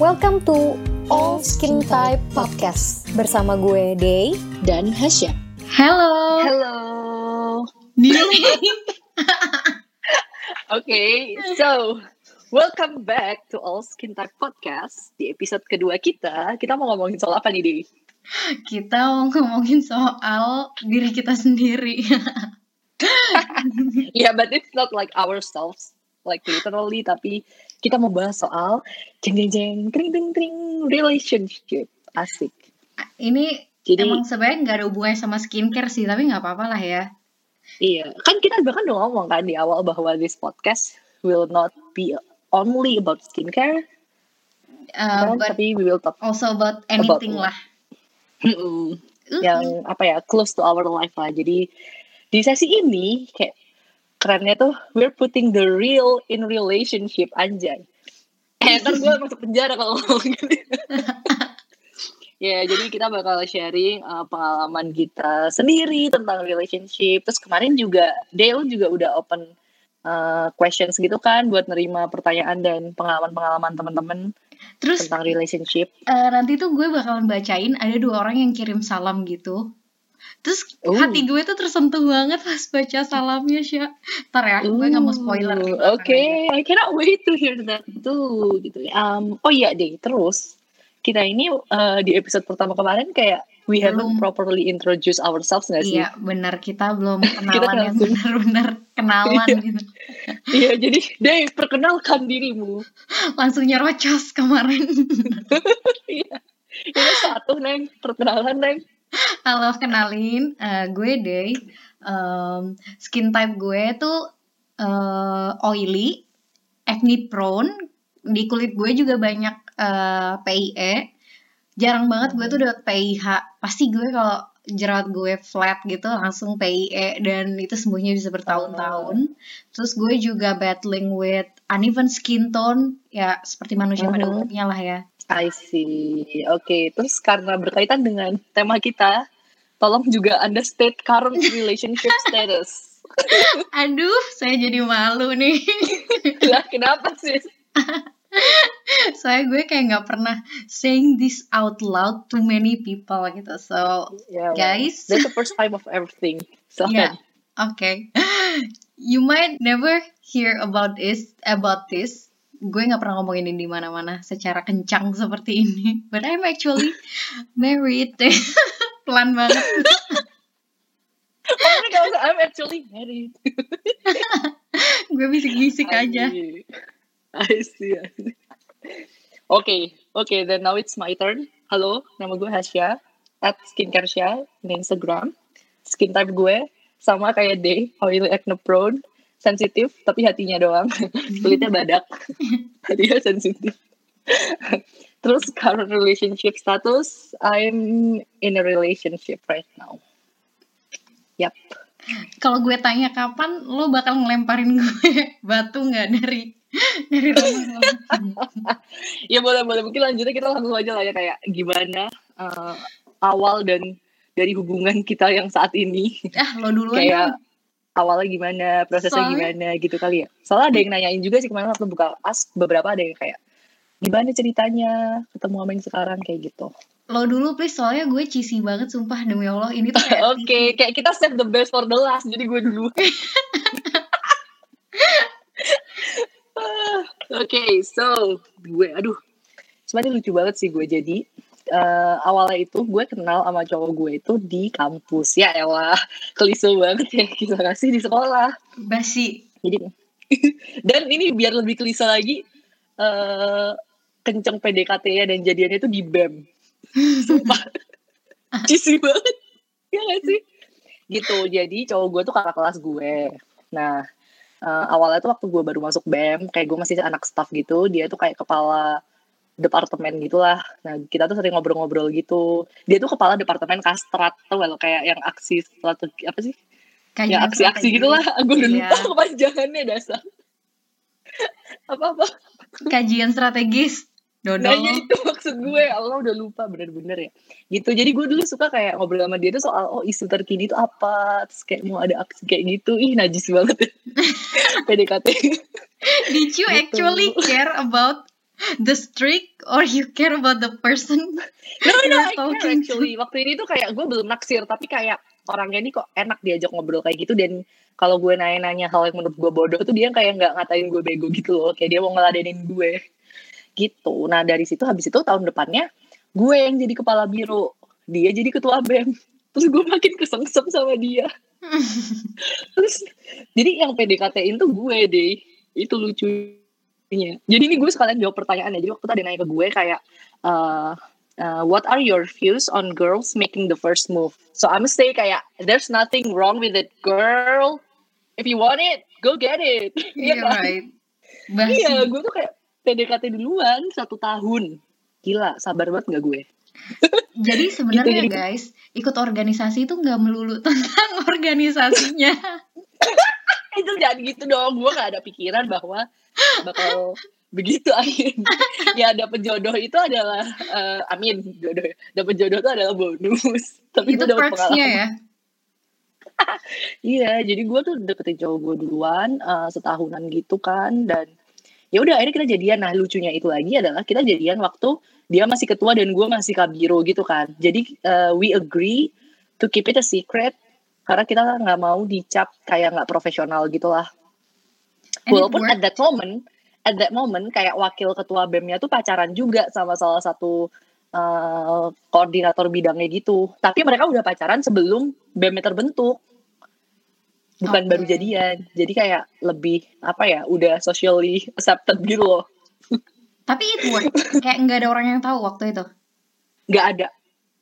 Welcome to All Skin Type Podcast bersama gue Day dan Hasya. Hello. Hello. New. okay, so welcome back to All Skin Type Podcast. Di episode kedua kita, kita mau ngomongin soal apa nih, Day? Kita mau ngomongin soal diri kita sendiri. yeah, but it's not like ourselves, like literally, tapi kita mau bahas soal jeng jeng jeng tring tring tring relationship asik. Ini Jadi emang sebenarnya nggak ada hubungannya sama skincare sih, tapi nggak apa-apa lah ya. iya, kan kita bahkan udah ngomong kan di awal bahwa this podcast will not be only about skincare, Uh, kan? but tapi we will talk also about anything About lah. Uh, yang apa ya close to our life lah. Jadi di sesi ini kayak kerennya tuh we're putting the real in relationship anjay. Eh ntar gue masuk penjara kalau ngomong gitu. ya jadi kita bakal sharing uh, pengalaman kita sendiri tentang relationship. Terus kemarin juga Dale juga udah open uh, questions gitu kan buat nerima pertanyaan dan pengalaman-pengalaman teman-teman Terus tentang relationship. eh, nanti tuh gue bakalan bacain ada dua orang yang kirim salam gitu. Terus Oh. hati gue tuh tersentuh banget pas baca salamnya sih. Ntar ya, gue nggak mau spoiler. Oke, aja. I cannot wait to hear that too gitu. ya. Um, oh iya deh, terus kita ini uh, di episode pertama kemarin kayak we haven't Belum. properly introduce ourselves nggak sih? Iya benar kita belum kenalan yang langsung- benar-benar kenalan Iya. gitu. Iya, jadi deh perkenalkan dirimu. Langsung nyerocos kemarin. Iya. Ini satu neng perkenalan neng. Halo kenalin, eh, gue Day. Em, skin type gue tuh eh, oily, acne prone. Di kulit gue juga banyak eh, PIE. Jarang banget gue tuh dapet PIH. Pasti gue kalau jerawat gue flat gitu langsung PIE dan itu sembuhnya bisa bertahun-tahun. Terus gue juga battling with uneven skin tone, ya seperti manusia pada Mhm. umumnya lah ya. I see. Oke, terus karena berkaitan dengan tema kita, tolong juga anda state current relationship status. Aduh, saya jadi malu nih. lah, kenapa sih? Soalnya gue kayak nggak pernah saying this out loud to many people gitu. So, Yeah, well, Guys. that's the first time of everything. So, yeah, okay. You might never hear about this, about this. Gue nggak pernah ngomongin ini di mana-mana secara kencang seperti ini. But I'm actually married. Pelan banget. oh my god, I'm actually married. gue bisik-bisik aja. I see. I see. Oke, oke, then now it's my turn. Halo, nama gue Hasya, at skincare Sya di Instagram. Skin type gue sama kayak Day, oily acne prone, sensitif tapi hatinya doang. Kulitnya badak, hatinya sensitif. Terus current relationship status, I'm in a relationship right now. Yap. Kalau gue tanya kapan, lo bakal ngelemparin gue batu nggak dari dari rumah ya boleh boleh mungkin lanjutnya kita langsung aja lah ya kayak gimana uh, awal dan dari hubungan kita yang saat ini Ah, lo duluan kayak. Awalnya gimana prosesnya Soalnya- gimana gitu kali ya. Soalnya ada yang nanyain juga sih kemarin waktu buka as beberapa ada yang kayak gimana ceritanya ketemu sama yang sekarang? kayak gitu. Lo dulu please, soalnya gue cheesy banget sumpah demi Allah. Ini tuh kayak oke kayak kita save the best for the last jadi gue dulu. Oke, so gue, aduh, sebenarnya lucu banget sih gue jadi eh, awalnya itu gue kenal sama cowok gue itu di kampus. Ya elah klise banget ya kita kasih di sekolah. Basi. jadi dan ini biar lebih klise lagi eh kenceng PDKT ya dan jadiannya itu di BEM sumpah. Cheesy banget. Ya gak sih? Gitu jadi cowok gue tuh kakak kelas gue. Nah eh, awalnya tuh waktu gue baru masuk BEM kayak gue masih anak staff gitu dia tuh kayak kepala departemen gitulah. Nah kita tuh sering ngobrol-ngobrol gitu. Dia tuh kepala departemen kastrat tuh lo? Kayak yang aksi strategi apa sih? Ya Kajian aksi-aksi strategi. gitu lah gue udah Iya. lupa kepanjangannya dasar. Apa-apa Kajian strategis. Dodol. Nah ya itu maksud gue. Allah udah lupa bener-bener ya. Gitu. Jadi gue dulu suka kayak ngobrol sama dia tuh soal oh isu terkini itu apa? Terus kayak mau ada aksi kayak gitu. Ih najis banget. Ya PDKT Did you Gitu. actually care about the streak or you care about the person no no I care actually. Waktu ini tuh kayak gue belum naksir tapi kayak orangnya ini kok enak diajak ngobrol kayak gitu. Dan kalau gue nanya-nanya hal yang menurut gue bodoh tuh dia kayak nggak ngatain gue bego gitu loh. Kayak dia mau ngeladenin gue gitu. Nah dari situ habis itu tahun depannya gue yang jadi kepala biro. Dia jadi ketua bem. Terus gue makin kesengsem sama dia. Terus jadi yang PDKT-in tuh gue deh itu lucunya jadi ini gue sekalian jawab pertanyaannya. Jadi waktu tadi nanya ke gue kayak uh, uh, what are your views on girls making the first move? So I'm say kayak there's nothing wrong with it girl. If you want it go get it. Iya yeah, kan? right. Iya gue tuh kayak PDKT duluan satu tahun. Gila sabar banget gak gue? Jadi sebenarnya jadi- guys, ikut organisasi itu nggak melulu tentang organisasinya. Itu jangan gitu dong. Gue gak ada pikiran bahwa bakal begitu akhirnya. Ya dapet jodoh itu adalah eh, amin jodoh dapet jodoh itu adalah bonus. Tapi itu perksnya pengalaman. ya. iya jadi gue tuh deketin cowok gue duluan eh, setahunan gitu kan. Dan ya udah akhirnya kita jadian. Nah lucunya itu lagi adalah kita jadian waktu dia masih ketua dan gue masih kabiro gitu kan. Jadi eh, we agree to keep it a secret karena kita nggak mau dicap kayak nggak profesional gitu lah And it walaupun at that moment at that moment kayak wakil ketua BEM-nya tuh pacaran juga sama salah satu eh, koordinator bidangnya gitu. Tapi mereka udah pacaran sebelum BEM-nya terbentuk. Bukan Oke. baru jadian. Jadi kayak lebih apa ya udah socially accepted gitu loh. Tapi it worked. Kayak nggak ada orang yang tahu waktu itu. nggak ada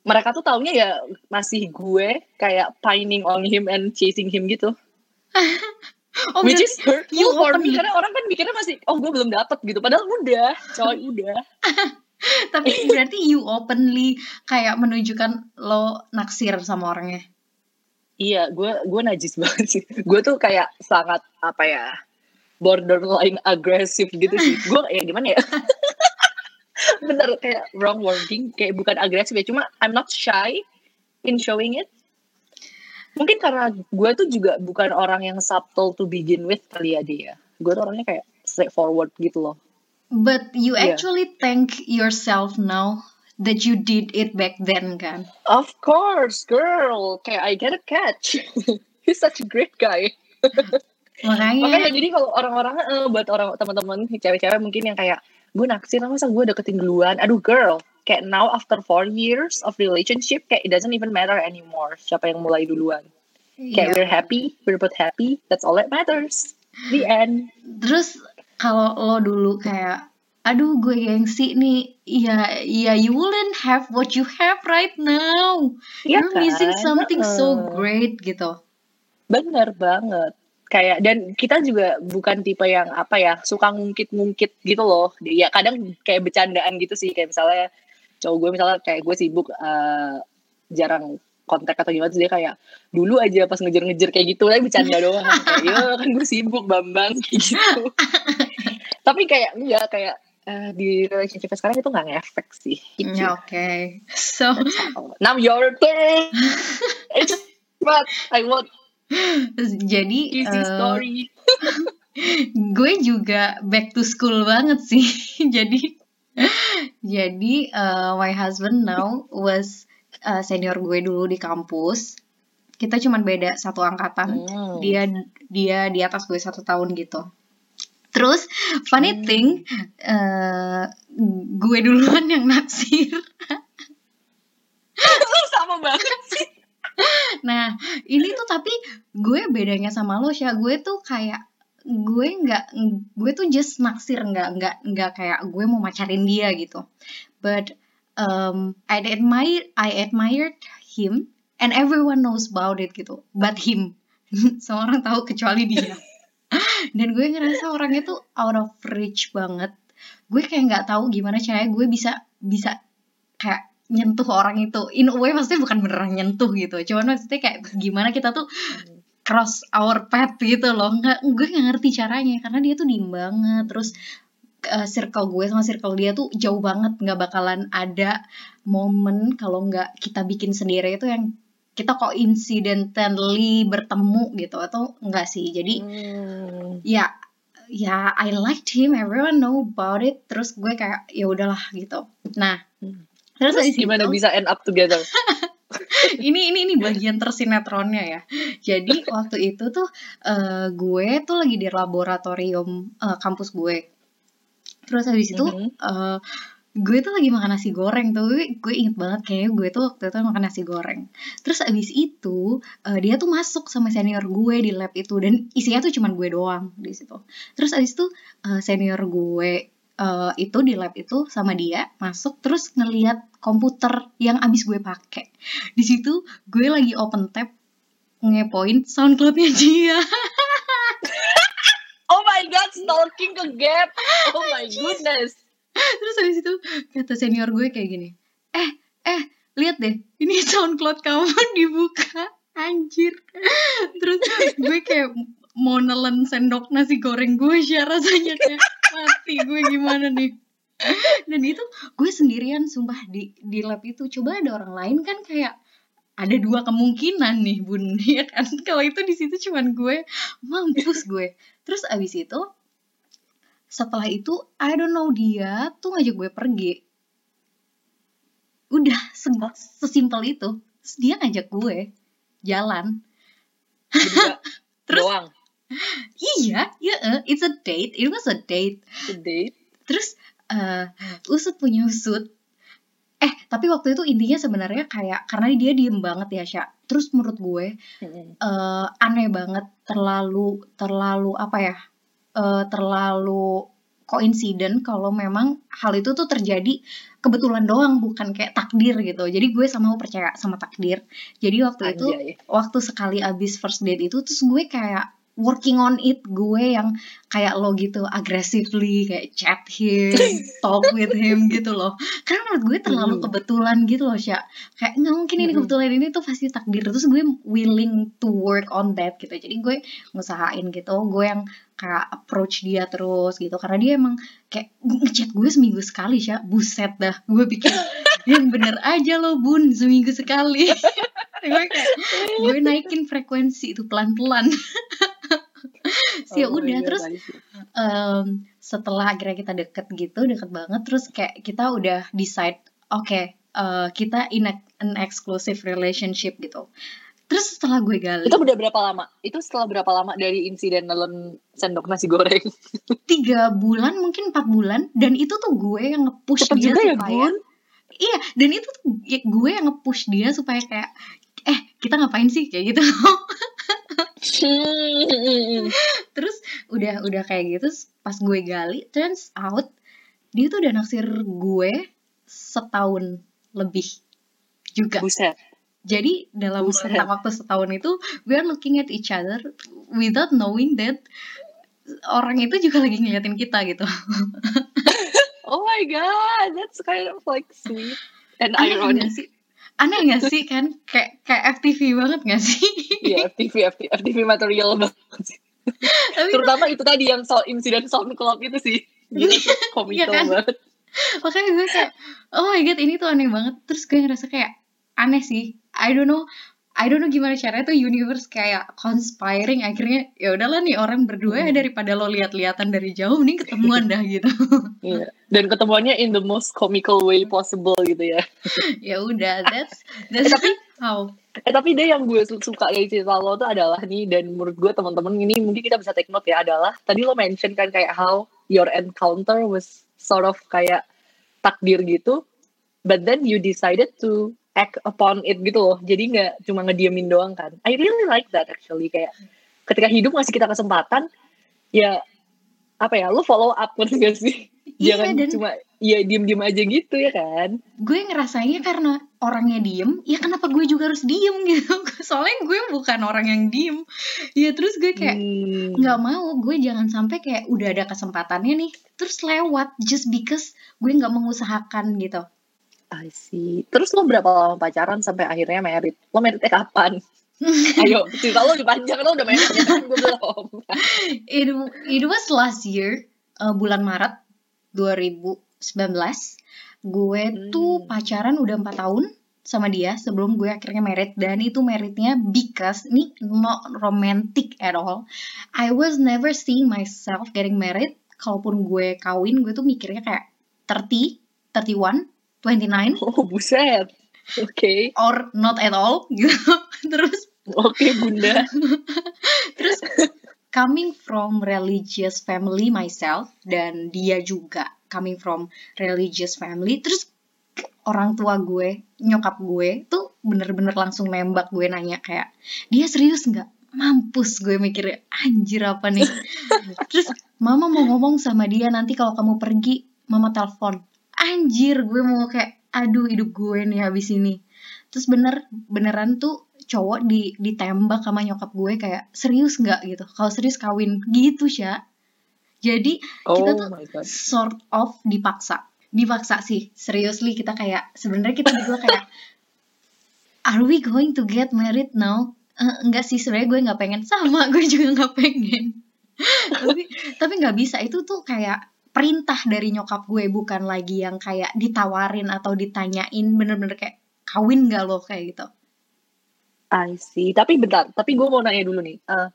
mereka tuh taunya ya masih gue kayak pining on him and chasing him gitu Oh, which is hurtful you for me karena orang kan mikirnya masih oh gue belum dapet gitu padahal udah coy udah tapi berarti you openly kayak menunjukkan lo naksir sama orangnya. Iya, gue gue najis banget sih. Gue tuh kayak sangat apa ya borderline agresif gitu sih. Gue ya gimana ya? Bener kayak wrong wording, kayak bukan agresif ya. Cuma I'm not shy in showing it. Mungkin karena gue tuh juga bukan orang yang subtle to begin with kali ya dia. Gue tuh orangnya kayak straightforward gitu loh. But you Iya. actually thank yourself now that you did it back then kan? Of course, girl. Kayak I get a catch. He's such a great guy. Makanya, Makanya jadi kalau orang-orang eh, buat orang teman-teman cewek-cewek mungkin yang kayak gue naksir masa gue deketin duluan. Aduh girl, kayak now after four years of relationship kayak it doesn't even matter anymore siapa yang mulai duluan. Kayak Iya. we're happy, we're both happy, that's all that matters. The end. Terus kalau lo dulu kayak aduh gue gengsi nih ya ya you wouldn't have what you have right now Iya you're missing kan? something so Heeh. great gitu Bener banget. Kayak dan kita juga bukan tipe yang apa ya suka ngungkit-ngungkit gitu loh. Ya kadang kayak bercandaan gitu sih kayak misalnya cowok gue misalnya kayak gue sibuk eh, jarang kontak atau gimana terus dia kayak dulu aja pas ngejar-ngejar kayak gitu tapi bercanda doang. Kayak ya kan gue sibuk bambang kayak gitu. Tapi kayak enggak kayak eh, di relationship sekarang itu nggak ngefek sih. Gitu. ya oke. So now your turn it's but I want jadi eh, story. gue juga back to school banget sih. Jadi jadi eh, my husband now was eh, senior gue dulu di kampus. Kita cuman beda satu angkatan. Hmm. dia dia di atas gue satu tahun gitu. Terus funny Hmm. thing eh, gue duluan yang naksir. Lu sama banget Nah, ini tuh tapi gue bedanya sama lo, ya gue tuh kayak gue nggak gue tuh just naksir nggak nggak nggak kayak gue mau macarin dia gitu. But um, I admire I admired him and everyone knows about it gitu. But him, semua orang tahu kecuali dia. Dan gue ngerasa orangnya tuh out of reach banget. Gue kayak nggak tahu gimana caranya gue bisa bisa kayak nyentuh orang itu. In a way maksudnya bukan beneran nyentuh gitu. Cuman maksudnya kayak gimana kita tuh cross our path gitu loh. Nggak gue nggak ngerti caranya. Karena dia tuh diem banget. Terus eh, circle gue sama circle dia tuh jauh banget. Nggak bakalan ada momen kalau nggak kita bikin sendiri. Itu yang kita kok incidentally bertemu gitu. Atau enggak sih? Jadi Hmm. ya ya I liked him. Everyone know about it. Terus gue kayak ya udahlah gitu. Nah Hmm. Terus, Terus gimana itu- bisa end up together? ini ini ini bagian tersinetronnya ya. Jadi waktu itu tuh eh, gue tuh lagi di laboratorium eh, kampus gue. Terus habis itu Mhm. eh, gue tuh lagi makan nasi goreng tuh. Gue, gue inget banget kayaknya gue tuh waktu itu makan nasi goreng. Terus habis itu eh, dia tuh masuk sama senior gue di lab itu dan isinya tuh cuman gue doang di situ. Terus habis itu eh, senior gue eh, itu di lab itu sama dia masuk terus ngeliat komputer yang abis gue pakai. Di situ gue lagi open tab ngepoin soundcloudnya dia. Oh my god, stalking ke Gap. Oh my goodness. terus habis itu kata senior gue kayak gini eh eh lihat deh ini soundcloud kamu dibuka. Anjir. Terus gue kayak mau nelen sendok nasi goreng gue sih rasanya kayak mati gue gimana nih? Dan itu gue sendirian sumpah di di lab itu. Coba ada orang lain kan kayak ada dua kemungkinan nih bun ya kan? Kalau itu di situ cuman gue. Mampus gue. Terus abis itu setelah itu I don't know dia tuh ngajak gue pergi. Udah se- sesimpel itu. Terus dia ngajak gue jalan. Terus? doang. iya ya eh, it's a date it was a date The date. terus eh usut punya usut eh tapi waktu itu intinya sebenarnya kayak karena dia diem banget ya Sya terus menurut gue Mhm. eh, aneh banget terlalu terlalu apa ya eh, terlalu koinsiden kalau memang hal itu tuh terjadi kebetulan doang bukan kayak takdir gitu jadi gue sama percaya sama takdir jadi waktu itu Anjay. waktu sekali abis first date itu terus gue kayak working on it gue yang kayak lo gitu aggressively kayak chat him talk with him gitu loh. Karena menurut gue terlalu kebetulan gitu loh Sya kayak nggak mungkin ini kebetulan ini tuh pasti takdir. Terus gue willing to work on that gitu. Jadi gue ngusahain gitu gue yang kayak approach dia terus gitu. Karena dia emang kayak ngechat gue seminggu sekali Sya buset dah gue pikir yang bener aja lo bun seminggu sekali. Gue kayak gue naikin frekuensi itu pelan-pelan sih ya Oh udah God, terus em, setelah akhirnya kita deket gitu deket banget terus kayak kita udah decide oke eh, kita in a- an exclusive relationship gitu terus setelah gue gali Itu udah berapa lama? Itu setelah berapa lama dari insiden nelen sendok nasi goreng? tiga bulan mungkin empat bulan dan itu tuh gue yang nge-push dia juga ya, supaya Bun. iya dan itu tuh ya, gue yang nge-push dia supaya kayak eh kita ngapain sih kayak gitu terus udah udah kayak gitu pas gue gali turns out dia tuh udah naksir gue setahun lebih juga Buset. jadi dalam Buset. waktu setahun itu we are looking at each other without knowing that orang itu juga lagi ngeliatin kita gitu Oh my god, that's kind of like sweet and ironic. sih aneh gak sih kan kayak kayak FTV banget gak sih Iya, FTV, FTV, FTV material banget sih. tapi Terutama itu tadi yang soal insiden SoundCloud itu sih. Gila, Iya komikal kan? banget. makanya gue kayak oh my god ini tuh aneh banget terus gue ngerasa kayak aneh sih I don't know I don't know gimana caranya tuh universe kayak conspiring akhirnya ya udahlah nih orang berdua Hmm. daripada lo lihat-lihatan dari jauh mending ketemuan dah gitu Iya. Dan ketemuannya in the most comical way possible gitu ya. ya udah that's that's how Eh tapi deh yang gue su- suka dari cerita lo tuh adalah nih dan menurut gue teman-teman ini mungkin kita bisa take note ya adalah tadi lo mention kan kayak how your encounter was sort of kayak takdir gitu, but then you decided to act upon it gitu loh. Jadi nggak cuma ngediemin doang kan. I really like that actually kayak ketika hidup ngasih kita kesempatan ya apa ya lo follow up ngerti gak sih? iya Jangan dan cuma ya diem-diem aja gitu ya kan. gue ngerasanya karena orangnya diem ya kenapa gue juga harus diem gitu soalnya gue bukan orang yang diem ya terus gue kayak Hmm. nggak mau gue jangan sampai kayak udah ada kesempatannya nih terus lewat just because gue nggak mengusahakan gitu I see. Terus lo berapa lama pacaran sampai akhirnya merit? Lo meritnya kapan? Ayo, cerita lo lebih panjang, lo udah merit ya kan? Gue belum. it, it was last year uh, bulan Maret 2019 gue tuh Hmm. pacaran udah empat tahun sama dia sebelum gue akhirnya married dan itu meritnya because ini not romantic at all I was never seeing myself getting married kalaupun gue kawin gue tuh mikirnya kayak 30 31 29 Oh buset. Oke. or not at all gitu terus Oke bunda. terus coming from religious family myself dan dia juga coming from religious family terus orang tua gue nyokap gue tuh bener-bener langsung nembak gue nanya kayak dia serius nggak mampus gue mikir anjir apa nih terus mama mau ngomong sama dia nanti kalau kamu pergi mama telepon anjir gue mau kayak aduh hidup gue nih habis ini. Terus bener beneran tuh cowok di ditembak sama nyokap gue kayak serius nggak? gitu. Kalau serius kawin. Gitu sya. Jadi Oh kita tuh sort of dipaksa. Dipaksa sih seriously kita kayak sebenarnya kita berdua kayak are we going to get married now? Eh, enggak sih sebenarnya gue nggak pengen. Sama gue juga nggak pengen. Tapi tapi nggak bisa. Itu tuh kayak perintah dari nyokap gue bukan lagi yang kayak ditawarin atau ditanyain bener-bener kayak kawin nggak lo kayak gitu I see. Tapi bentar, tapi gue mau nanya dulu nih. Eh,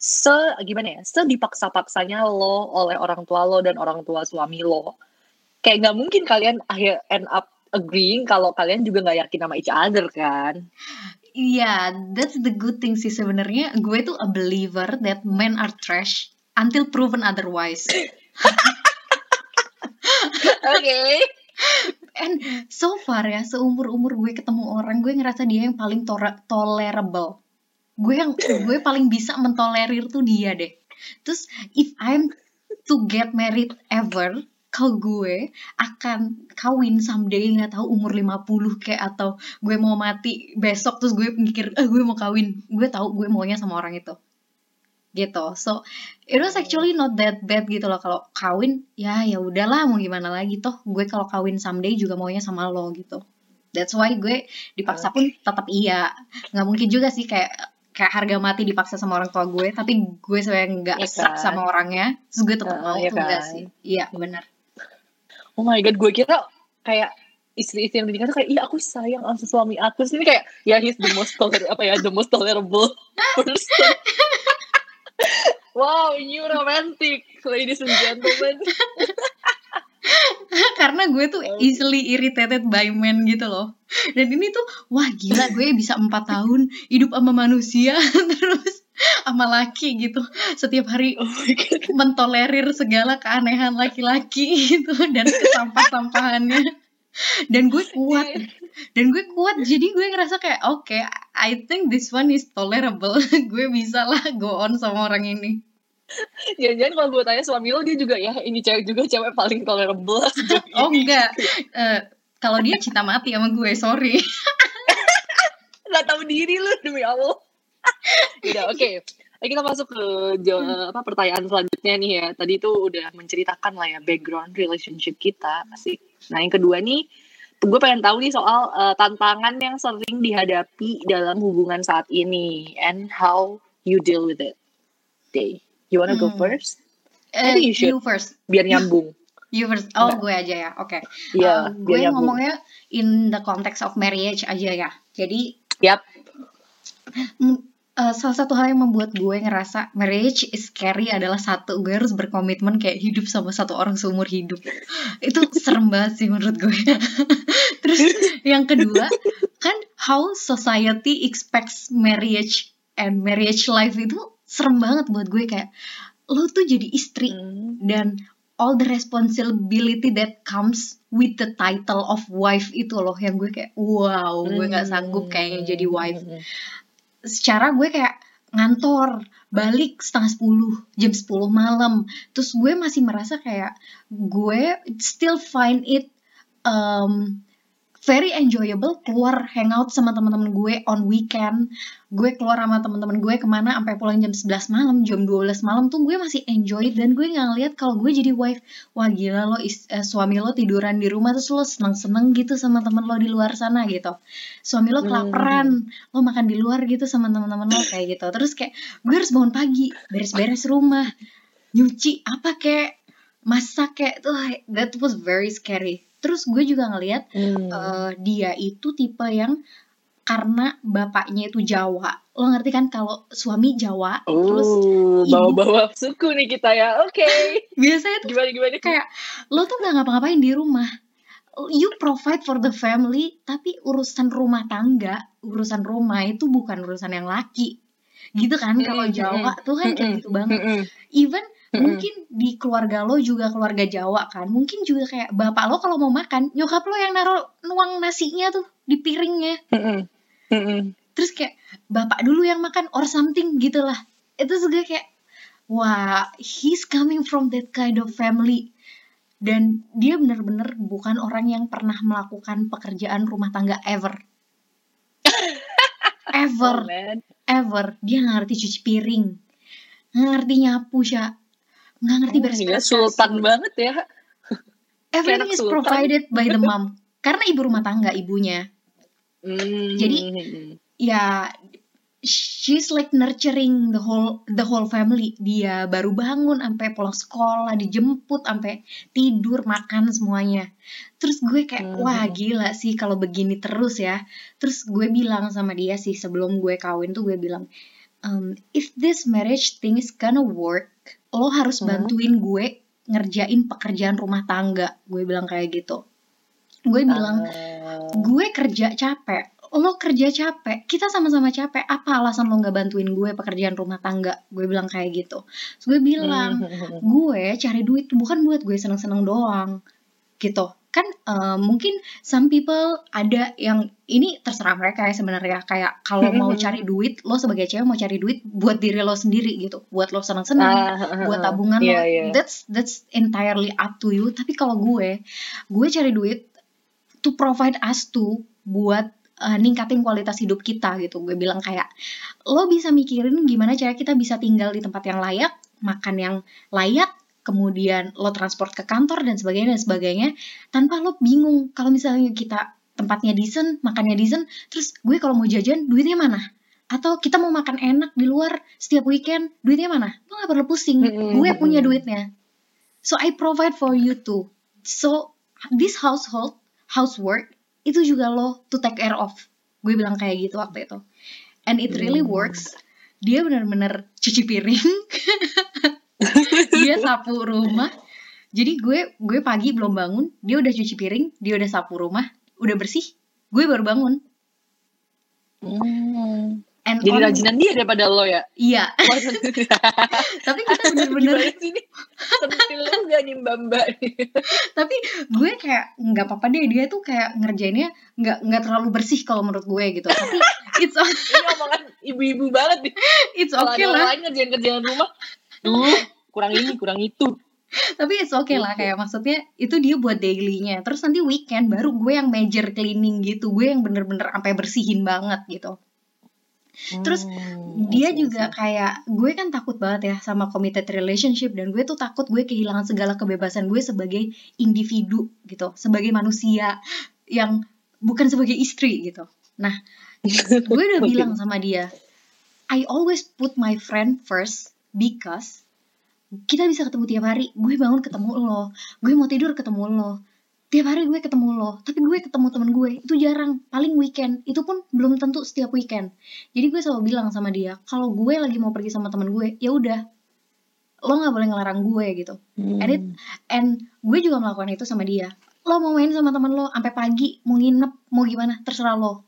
se gimana ya? Se dipaksa-paksanya lo oleh orang tua lo dan orang tua suami lo. Kayak nggak mungkin kalian akhir end up agreeing kalau kalian juga nggak yakin sama each other kan? Iya, that's the good thing sih sebenarnya. Gue tuh a believer that men are trash until proven otherwise. Oke. And so far ya, seumur umur gue ketemu orang, gue ngerasa dia yang paling tora- tolerable. Gue yang gue paling bisa mentolerir tuh dia deh. Terus if I'm to get married ever, kalau gue akan kawin someday nggak tahu umur 50 kayak atau gue mau mati besok terus gue mikir eh gue mau kawin gue tahu gue maunya sama orang itu gitu so it was actually not that bad gitu loh kalau kawin ya ya udahlah mau gimana lagi toh gue kalau kawin someday juga maunya sama lo gitu that's why gue dipaksa pun tetap iya nggak mungkin juga sih kayak kayak harga mati dipaksa sama orang tua gue tapi gue sebenarnya nggak Iya serak kan? sama orangnya terus gue tetap Heeh, mau iya tuh enggak kan? sih iya benar Oh my god, gue kira kayak istri-istri yang menikah tuh kayak, iya aku sayang sama suami aku. Ini kayak, ya he's the most toler apa ya, the most tolerable person. Wow, you romantic, ladies and gentlemen. karena gue tuh easily irritated by men gitu loh. Dan ini tuh wah gila gue bisa empat tahun hidup sama manusia terus sama laki gitu. Setiap hari Oh mentolerir segala keanehan laki-laki gitu dan kesampah-sampahannya. Dan gue kuat dan gue kuat jadi gue ngerasa kayak oke I think this one is tolerable gue bisa lah go on sama orang ini Jangan-jangan kalau gue tanya suami lo, dia juga ya, ini cewek juga cewek paling tolerable oh enggak Eh, kalau dia cinta mati sama gue sorry Gak tahu diri lu, demi Allah. Udah, oke. Lagi kita masuk ke apa pertanyaan selanjutnya nih ya. Tadi itu udah menceritakan lah ya background relationship kita asik. Nah yang kedua nih, gue pengen tahu nih soal eh, tantangan yang sering dihadapi dalam hubungan saat ini and how you deal with it. Day, you wanna go Hmm. first? Eh, think you should. you first Biar nyambung. You first. Oh, gue aja ya. Oke. Iya, Um, biar gue nyambung. ngomongnya in the context of marriage aja ya. Jadi Yap. Eh, salah satu hal yang membuat gue ngerasa marriage is scary adalah satu gue harus berkomitmen kayak hidup sama satu orang seumur hidup. Itu serem banget sih menurut gue. Terus yang kedua kan how society expects marriage and marriage life itu serem banget buat gue kayak lo tuh jadi istri Hmm. dan all the responsibility that comes with the title of wife itu loh yang gue kayak wow gue nggak sanggup kayaknya jadi wife Hmm. Secara gue kayak ngantor balik setengah sepuluh jam 10 malam. Terus gue masih merasa kayak gue still find it um, very enjoyable keluar hangout sama teman-teman gue on weekend. Gue keluar sama teman-teman gue ke mana? Sampai pulang jam 11 malam. Jam 12 malam tuh gue masih enjoy dan gue nggak ngeliat kalau gue jadi wife. Wah gila lo is- eh, suami lo tiduran di rumah terus lo seneng-seneng gitu sama temen lo di luar sana gitu. Suami lo kelaparan lo makan di luar gitu sama teman-teman lo kayak gitu. Terus kayak gue harus bangun pagi beres-beres rumah nyuci apa kayak masak kayak tuh that was very scary terus gue juga ngelihat Hmm. eh, dia itu tipe yang karena bapaknya itu Jawa lo ngerti kan kalau suami Jawa terus Oh, ibu- bawa-bawa suku nih kita ya. Oke. biasanya tuh Gimana gimana? kayak lo tuh nggak ngapa-ngapain di rumah you provide for the family tapi urusan rumah tangga urusan rumah itu bukan urusan yang laki gitu kan kalau Mm-mm, Jawa tuh kan kayak gitu banget even Mm-mm. mungkin di keluarga lo juga keluarga Jawa kan mungkin juga kayak bapak lo kalau mau makan nyokap lo yang naruh nuang nasinya tuh di piringnya Mm-mm. Mm-mm. terus kayak bapak dulu yang makan or something gitu lah itu juga kayak wah he's coming from that kind of family dan dia benar-benar bukan orang yang pernah melakukan pekerjaan rumah tangga ever ever Oh, man. ever dia nggak ngerti cuci piring nggak ngerti nyapu sya nggak ngerti Oh, beres gila, sultan banget ya. everything is sultan. provided by the mom karena ibu rumah tangga ibunya Hmm. Jadi, ya she's like nurturing the whole the whole family dia baru bangun sampai pulang sekolah dijemput sampai tidur makan semuanya terus gue kayak Hmm. wah gila sih kalau begini terus ya terus gue bilang sama dia sih sebelum gue kawin tuh gue bilang um, if this marriage thing is gonna work lo harus Hmm. bantuin gue ngerjain pekerjaan rumah tangga. Gue bilang kayak gitu. Gue bilang Ah. gue kerja capek. Lo kerja capek? Kita sama-sama capek. Apa alasan lo nggak bantuin gue pekerjaan rumah tangga? Gue bilang kayak gitu. Terus gue bilang Hmm. gue cari duit bukan buat gue seneng-seneng doang. Gitu kan eh, mungkin some people ada yang ini terserah mereka ya sebenarnya. Kayak kalau mau cari duit lo sebagai cewek mau cari duit buat diri lo sendiri gitu. Buat lo seneng-seneng Ah, buat tabungan Iya, lo iya. that's that's entirely up to you. Tapi kalau gue gue cari duit to provide us to buat uh, ningkatin kualitas hidup kita gitu. Gue bilang kayak lo bisa mikirin gimana cara kita bisa tinggal di tempat yang layak makan yang layak kemudian lo transport ke kantor dan sebagainya dan sebagainya tanpa lo bingung kalau misalnya kita tempatnya decent makannya decent terus gue kalau mau jajan duitnya mana? Atau kita mau makan enak di luar setiap weekend duitnya mana? Lo nggak perlu pusing gue punya duitnya. So I provide for you too. So this household housework itu juga lo to take care of. Gue bilang kayak gitu waktu itu. And it really Hmm. works. Dia benar-benar cuci piring dia sapu rumah. Jadi gue gue pagi belum bangun dia udah cuci piring dia udah sapu rumah udah bersih gue baru bangun. Hmm. and Jadi on- rajinan dia daripada lo ya. iya. Tapi kita bener-bener lu gak nih mbak mbak? Tapi gue kayak nggak apa-apa deh dia tuh kayak ngerjainnya nggak nggak terlalu bersih kalau menurut gue gitu. Tapi it's Ini omongan ibu-ibu banget nih. it's okay lah. ngerjain kerjaan rumah, duh kurang ini kurang itu. tapi it's okay lah kayak maksudnya itu dia buat dailynya. Terus nanti weekend baru gue yang major cleaning gitu. Gue yang bener-bener sampai bersihin banget gitu. Terus Hmm, dia juga kayak gue kan takut banget ya sama committed relationship. Dan gue tuh takut gue kehilangan segala kebebasan gue sebagai individu gitu. Sebagai manusia yang bukan sebagai istri gitu. Nah gue udah bilang sama dia I always put my friend first because kita bisa ketemu tiap hari. Gue bangun ketemu lo. Gue mau tidur ketemu lo. Tiap hari gue ketemu lo. Tapi gue ketemu temen gue. Itu jarang. Paling weekend. Itu pun belum tentu setiap weekend. Jadi gue selalu bilang sama dia kalau gue lagi mau pergi sama temen gue ya udah. Lo nggak boleh ngelarang gue gitu. Hmm. and it- and gue juga melakukan itu sama dia. Lo mau main sama temen lo sampai pagi mau nginep mau gimana terserah lo.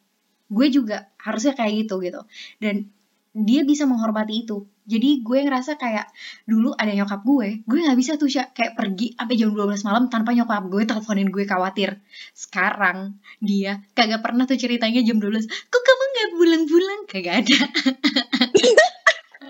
Gue juga harusnya kayak gitu gitu. Dan dia bisa menghormati itu. Jadi gue ngerasa kayak dulu ada nyokap gue gue nggak bisa tuh Sya, kayak pergi sampai jam 12 malam tanpa nyokap gue teleponin gue khawatir. Sekarang dia kagak pernah tuh ceritanya jam 12 kok kamu nggak pulang-pulang? Kagak ada.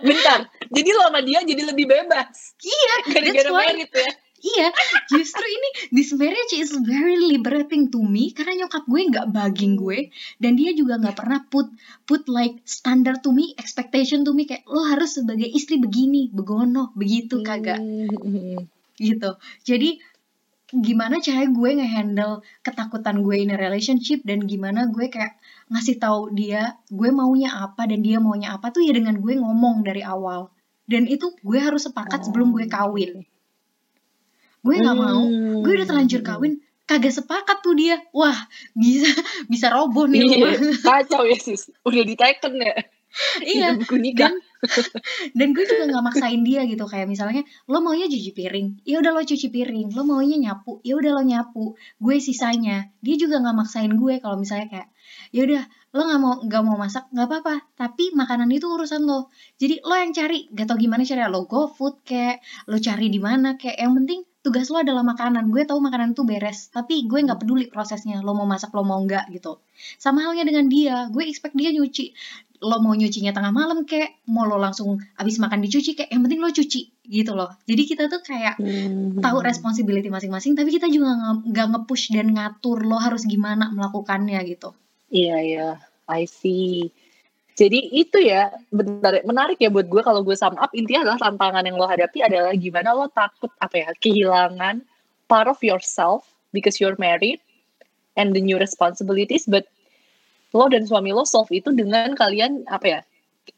Bentar, jadi lo sama dia jadi lebih bebas. iya Gara-gara merit ya. Iya, justru ini this marriage is very liberating to me karena nyokap gue nggak bugging gue dan dia juga nggak pernah put put like standar to me, expectation to me kayak lo harus sebagai istri begini, begono, begitu kagak Hmm. gitu. Jadi gimana cara gue ngehandle ketakutan gue in a relationship dan gimana gue kayak ngasih tahu dia gue maunya apa dan dia maunya apa tuh ya dengan gue ngomong dari awal dan itu gue harus sepakat sebelum gue kawin gue nggak mau gue udah terlanjur kawin kagak sepakat tuh dia wah bisa bisa roboh nih rumah Iya, kacau ya sis. Udah diteken ya. iya buku nikah. dan dan gue juga nggak maksain dia gitu kayak misalnya lo maunya cuci piring? Ya udah lo cuci piring. Lo maunya nyapu? Ya udah lo nyapu. Gue sisanya. Dia juga nggak maksain gue kalau misalnya kayak ya udah lo nggak mau nggak mau masak nggak apa-apa tapi makanan itu urusan lo. Jadi lo yang cari gak tau gimana cara lo go food kayak lo cari di mana kayak yang penting tugas lo adalah makanan. Gue tahu makanan itu beres tapi gue nggak peduli prosesnya lo mau masak lo mau nggak gitu. Sama halnya dengan dia gue expect dia nyuci lo mau nyucinya tengah malam kayak mau lo langsung abis makan dicuci kayak yang penting lo cuci gitu loh jadi kita tuh kayak Hmm. tahu responsibility masing-masing tapi kita juga nggak nge-push dan ngatur lo harus gimana melakukannya gitu Iya iya, I see. Jadi itu ya, bentar, menarik ya buat gue kalau gue sum up intinya adalah tantangan yang lo hadapi adalah gimana lo takut apa ya kehilangan part of yourself because you're married and the new responsibilities, but lo dan suami lo solve itu dengan kalian apa ya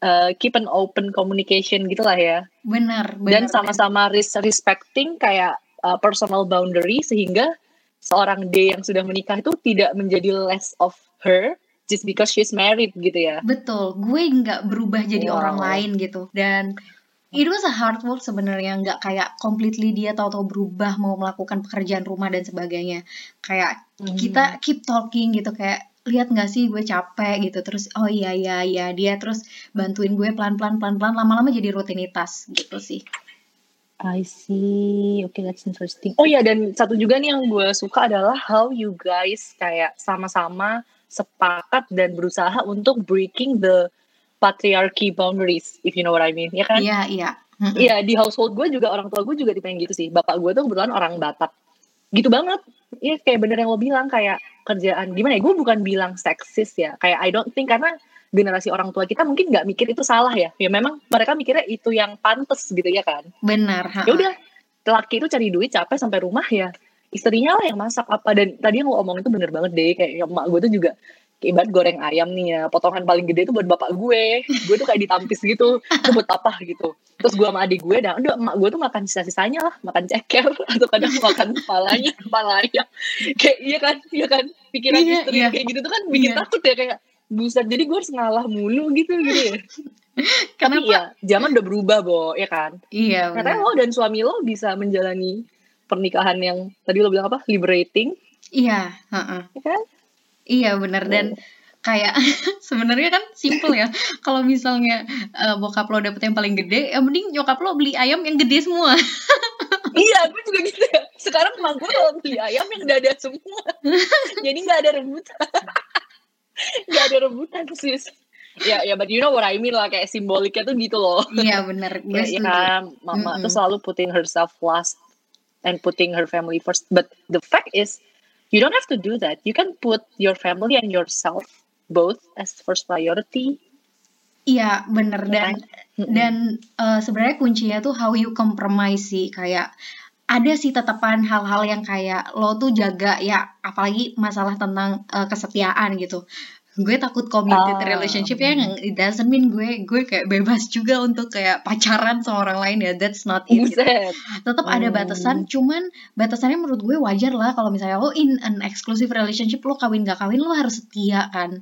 uh, keep an open communication gitulah ya, benar dan sama-sama res- respecting kayak uh, personal boundary sehingga seorang D yang sudah menikah itu tidak menjadi less of her just because she's married gitu ya. betul gue nggak berubah jadi Wow. orang lain gitu dan it was a hard work sebenarnya nggak kayak completely dia tahu-tahu berubah mau melakukan pekerjaan rumah dan sebagainya kayak Hmm. kita keep talking gitu kayak lihat nggak sih gue capek gitu terus oh iya iya iya dia terus bantuin gue pelan pelan pelan pelan lama-lama jadi rutinitas gitu sih I see. Okay, that's interesting. Oh ya, dan satu juga nih yang gue suka adalah how you guys kayak sama-sama sepakat dan berusaha untuk breaking the patriarchy boundaries, if you know what I mean, ya kan? iya iya Mm-mm. Iya di household gue juga orang tua gue juga dipengen gitu sih. Bapak gue tuh kebetulan orang Batak. Gitu banget. Iya kayak bener yang lo bilang kayak kerjaan gimana ya? Gue bukan bilang seksis ya. Kayak I don't think karena generasi orang tua kita mungkin nggak mikir itu salah ya. Ya memang mereka mikirnya itu yang pantas gitu ya kan. benar Ya udah laki itu cari duit capek sampai rumah ya istrinya lah yang masak apa dan tadi yang lo omong itu bener banget deh kayak emak gue tuh juga ibarat goreng ayam nih ya potongan paling gede itu buat bapak gue gue tuh kayak ditampis gitu itu buat apa gitu terus gue sama adik gue dan udah emak gue tuh makan sisa-sisanya lah makan ceker atau kadang makan kepalanya kepala ayam kayak iya kan iya kan pikiran Iya, istri iya. kayak gitu tuh kan bikin Iya. takut ya kayak buset jadi gue harus ngalah mulu gitu gitu ya tapi kenapa ya zaman udah berubah bo ya kan iya Katanya lo dan suami lo bisa menjalani pernikahan yang tadi lo bilang apa? Liberating, iya heeh. ya kan? Iya benar dan kayak sebenarnya kan simple ya. Kalau misalnya eh, bokap lo dapet yang paling gede, ya mending nyokap lo beli ayam yang gede semua. iya, gue juga gitu ya. Sekarang emang gue kalau beli ayam yang dada semua. Jadi nggak ada rebutan. Nggak ada rebutan sis. Ya, ya, but you know what I mean lah. Kayak simboliknya tuh gitu loh. Iya benar, Kayak, ya setuju. kan, mama tuh selalu putting herself last and putting her family first. But the fact is, you don't have to do that. You can put your family and yourself both as first priority. Iya benar Ya dan kan? Mm-mm. dan eh, sebenarnya kuncinya tuh how you compromise sih kayak ada sih tetapan hal-hal yang kayak lo tuh jaga ya apalagi masalah tentang eh, kesetiaan gitu gue takut committed Ah. relationship ya it doesn't mean gue gue kayak bebas juga untuk kayak pacaran sama orang lain ya that's not it gitu. Tetap ada Hmm. batasan cuman batasannya menurut gue wajar lah kalau misalnya lo in an exclusive relationship lo kawin gak kawin lo harus setia kan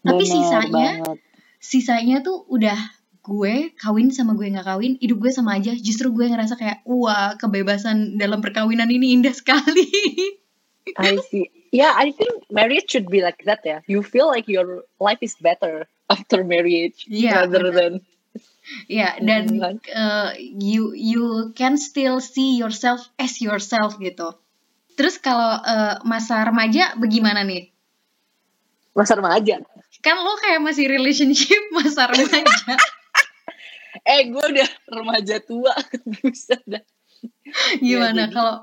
tapi Bener sisanya banget. sisanya tuh udah gue kawin sama gue nggak kawin hidup gue sama aja justru gue ngerasa kayak wah kebebasan dalam perkawinan ini indah sekali I see. Yeah, I think marriage should be like that ya. You feel like your life is better after marriage Iya, rather bener. than ya dan Hmm, kan? uh, you you can still see yourself as yourself gitu terus kalau uh, masa remaja bagaimana nih masa remaja. kan lo kayak masih relationship masa remaja Eh, gue udah remaja tua. Buset dah. gimana jadi- kalau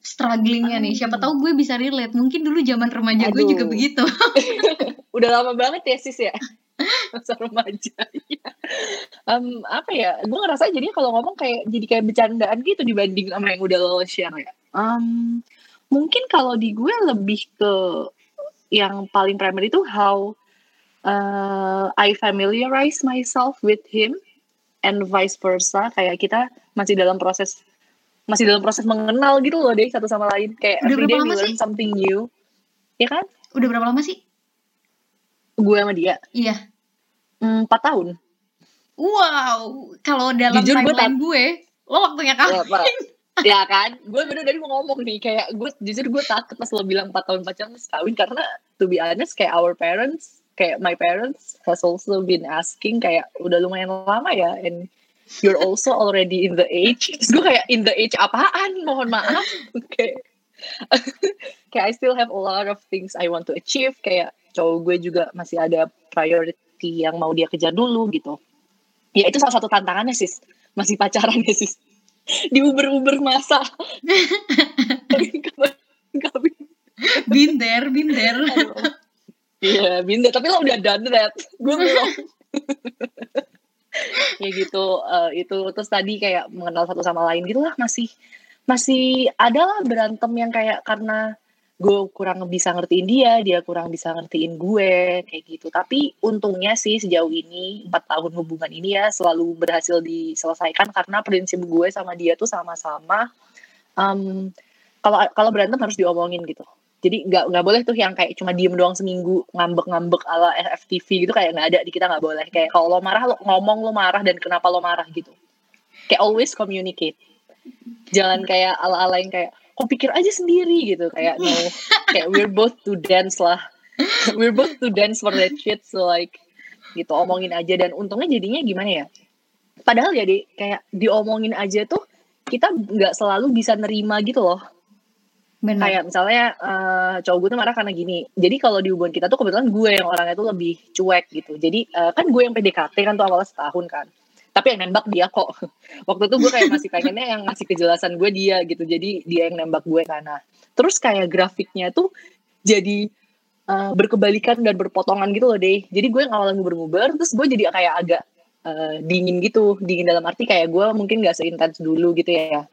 strugglingnya nih siapa tahu gue bisa relate mungkin dulu zaman remaja gue juga Aduh. begitu Udah lama banget ya sis ya. Masa remaja. Iya. Em, apa ya? Gue ngerasa jadi kalau ngomong kayak jadi kayak bercandaan gitu dibanding sama yang udah lo share ya. Em, mungkin kalau di gue lebih ke yang paling primary itu how uh, I familiarize myself with him and vice versa. Kayak kita masih dalam proses masih dalam proses mengenal gitu loh deh satu sama lain kayak Udah every berapa day we lama learn sih? something new ya kan Udah berapa lama sih? gue sama dia Iya. hmm, empat tahun Wow, kalau dalam Jujur, gue timeline gue, lo waktunya ya, kawin. Pak. ya kan gue bener dari mau ngomong nih kayak gue jujur gue takut pas lo bilang 4 tahun pacaran terus kawin karena to be honest kayak our parents kayak my parents has also been asking kayak udah lumayan lama ya and you're also already in the age. Terus gue kayak in the age apaan? Mohon maaf. Kayak kayak I still have a lot of things I want to achieve. Kayak cowok gue juga masih ada priority yang mau dia kejar dulu gitu. Ya itu salah satu tantangannya sis. Masih pacaran ya sis. Di uber-uber masa. Kawin Binder, binder. Iya, Binda. Tapi lo udah done that. Gue belum. kayak gitu. eh, itu terus tadi kayak mengenal satu sama lain gitu lah masih masih ada lah berantem yang kayak karena gue kurang bisa ngertiin dia, dia kurang bisa ngertiin gue kayak gitu. Tapi untungnya sih sejauh ini empat tahun hubungan ini ya selalu berhasil diselesaikan karena prinsip gue sama dia tuh sama-sama em, kalau kalau berantem harus diomongin gitu. Jadi nggak nggak boleh tuh yang kayak cuma diem doang seminggu ngambek-ngambek ala FTV gitu kayak nggak ada di kita nggak boleh. Kayak kalau lo marah lo ngomong lo marah dan kenapa lo marah gitu. Kayak always communicate. Jangan kayak ala-ala yang kayak kok pikir aja sendiri gitu kayak no kayak we're both to dance lah. we're both to dance for that shit so like gitu omongin aja dan untungnya jadinya gimana ya? Padahal ya deh kayak diomongin aja tuh kita nggak selalu bisa nerima gitu loh Benar. kayak misalnya eh, cowok gue tuh marah karena gini. Jadi kalau di hubungan kita tuh kebetulan gue yang orangnya tuh lebih cuek gitu. Jadi eh, kan gue yang PDKT kan tuh awalnya setahun kan. Tapi yang nembak dia kok. Waktu itu gue kayak masih pengennya yang ngasih kejelasan gue dia gitu. Jadi dia yang nembak gue karena terus kayak grafiknya tuh jadi eh, berkebalikan dan berpotongan gitu loh deh jadi gue yang awalnya nguber-nguber terus gue jadi kayak agak eh, dingin gitu. Dingin dalam arti kayak gue mungkin gak seintens dulu gitu ya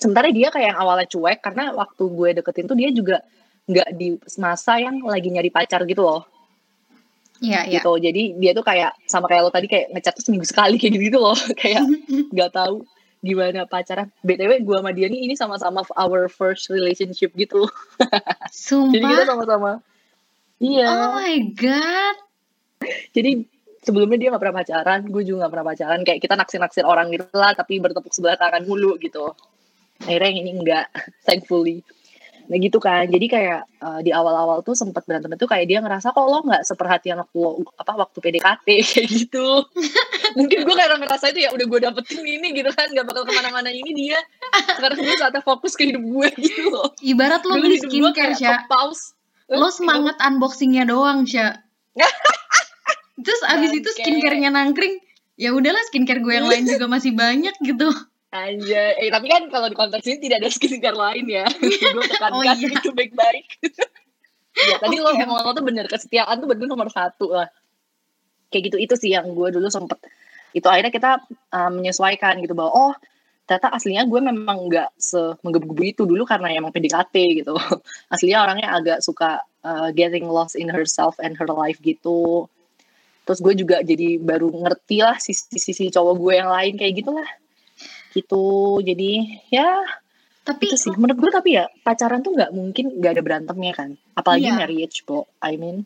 sementara dia kayak yang awalnya cuek karena waktu gue deketin tuh dia juga nggak di masa yang lagi nyari pacar gitu loh. Iya, iya. gitu. Jadi dia tuh kayak sama kayak lo tadi kayak ngechat tuh seminggu sekali kayak gitu, loh. Kayak nggak tahu gimana pacaran. Btw gue sama dia nih ini sama-sama our first relationship gitu. Jadi kita Sumpah. sama-sama. Iya. Oh my god. jadi sebelumnya dia nggak pernah pacaran gue juga nggak pernah pacaran. Kayak kita naksir-naksir orang gitu lah tapi bertepuk sebelah tangan mulu gitu akhirnya yang ini enggak thankfully nah gitu kan jadi kayak eh, di awal-awal tuh sempat berantem itu kayak dia ngerasa kok lo nggak seperhatian waktu lo apa waktu PDKT kayak gitu mungkin gue kayak ngerasa itu ya udah gue dapetin ini gitu kan nggak bakal ke mana-mana ini dia sekarang gue saatnya fokus ke hidup gue gitu loh Ibarat lo beli skincare, Sya. pause Lo semangat unboxingnya doang, Sya. Terus abis itu Bangke. skincare-nya nangkring. Ya udahlah skincare gue yang lain juga masih banyak gitu. Anjay, eh, tapi kan kalau di konteks ini tidak ada skincare lain ya. Gue tekankan Oh, iya. itu baik-baik. ya, tadi lo Oke. ngomong lo tuh bener, kesetiaan tuh bener nomor satu lah. Kayak gitu, itu sih yang gue dulu sempet. Itu akhirnya kita uh, menyesuaikan gitu bahwa, oh ternyata aslinya gue memang nggak semenggebu-gebu itu dulu karena emang PDKT gitu. Aslinya orangnya agak suka uh, getting lost in herself and her life gitu. Terus gue juga jadi baru ngerti lah sisi-sisi cowok gue yang lain kayak gitulah gitu. Jadi ya Tapi itu sih. menurut gue tapi ya pacaran tuh nggak mungkin nggak ada berantemnya kan. Apalagi Iya. marriage bro I mean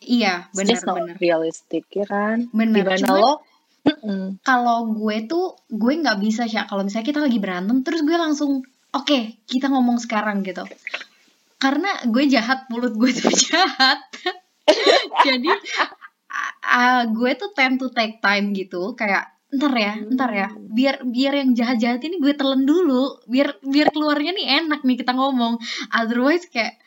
iya, not benar-benar. realistic ya kan? Bener. gimana Cuman lo? Kalau gue tuh gue nggak bisa sih kalau misalnya kita lagi berantem terus gue langsung oke kita ngomong sekarang gitu. Karena gue jahat mulut gue tuh jahat. Jadi a- gue tuh tend to take time gitu. Kayak ntar ya ntar ya. Biar biar yang jahat jahat ini gue telan dulu. Biar biar keluarnya nih enak nih kita ngomong. Otherwise kayak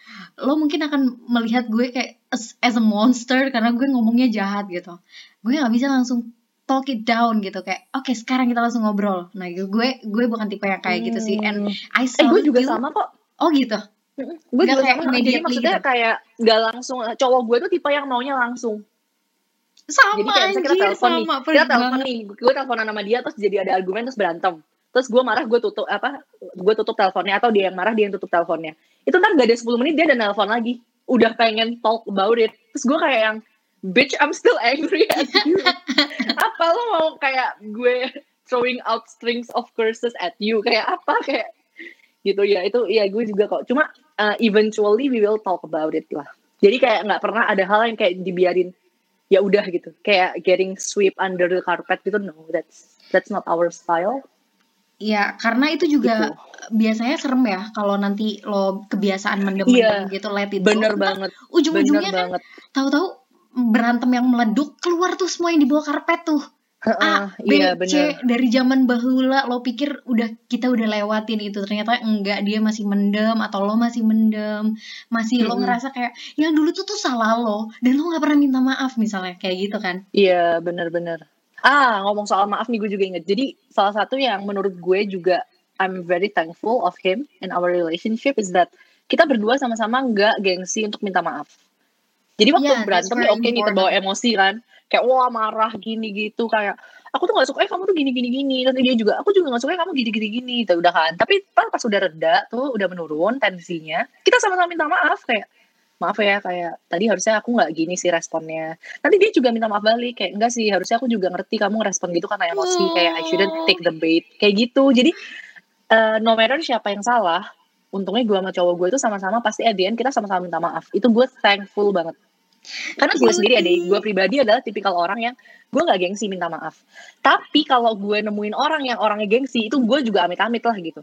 lo mungkin akan melihat gue kayak as, as a monster karena gue ngomongnya jahat gitu. Gue nggak bisa langsung talk it down gitu. Kayak oke sekarang kita langsung ngobrol. Nah gue gue bukan tipe yang kayak gitu sih. And I eh saw gue juga you- sama kok. Oh gitu? Gue juga kayak sama. Jadi maksudnya gitu. kayak nggak langsung cowok gue tuh tipe yang maunya langsung sama jadi kayak misalnya kita anjir telepon nih sama kita perih telepon nih gue teleponan sama dia terus jadi ada argumen terus berantem. Terus gue marah gue tutup apa gue tutup teleponnya atau dia yang marah dia yang tutup teleponnya. Itu ntar gak ada 10 menit dia ada nelpon lagi. Udah pengen talk about it. Terus gue kayak yang bitch I'm still angry at you. Apa lo mau kayak gue throwing out strings of curses at you? Kayak apa? Kayak gitu ya itu ya gue juga kok. Cuma uh, eventually we will talk about it lah. Jadi kayak nggak pernah ada hal yang kayak dibiarin ya udah gitu kayak getting sweep under the carpet gitu no that's that's not our style Ya, karena itu juga Gitu. biasanya serem ya kalau nanti lo kebiasaan Iya, mendem-mendem gitu let it go. bener Ntar banget Ujung-ujungnya kan tahu-tahu berantem yang meleduk keluar tuh semua yang di bawah karpet tuh. A, B, iya C dari zaman bahula lo pikir udah kita udah lewatin itu ternyata enggak dia masih mendem atau lo masih mendem masih lo Mm-mm. ngerasa kayak yang dulu tuh tuh salah lo dan lo nggak pernah minta maaf misalnya kayak gitu kan Iya, benar-benar. Ah, ngomong soal maaf nih gue juga inget. Jadi salah satu yang menurut gue juga I'm very thankful of him in our relationship is that kita berdua sama-sama nggak gengsi untuk minta maaf. Jadi waktu Yeah, berantem ya oke nih terbawa important. emosi kan. Kayak wah marah gini gitu. Kayak aku tuh gak suka eh kamu tuh gini gini gini. Terus dia juga aku juga gak suka eh, kamu gini gini gini. Tuh udah kan. Tapi pas pas udah reda tuh udah menurun tensinya kita sama-sama minta maaf kayak maaf ya kayak tadi harusnya aku nggak gini sih responnya. Nanti dia juga minta maaf balik kayak enggak sih harusnya aku juga ngerti kamu respon gitu karena emosi kayak I shouldn't take the bait. Kayak gitu. Jadi eh, no matter siapa yang salah untungnya gue sama cowok gue itu sama-sama pasti at the end kita sama-sama minta maaf. Itu gue thankful banget karena gue sendiri ada gue pribadi adalah tipikal orang yang gue nggak gengsi minta maaf. Tapi kalau gue nemuin orang yang orangnya gengsi itu gue juga amit-amit lah gitu.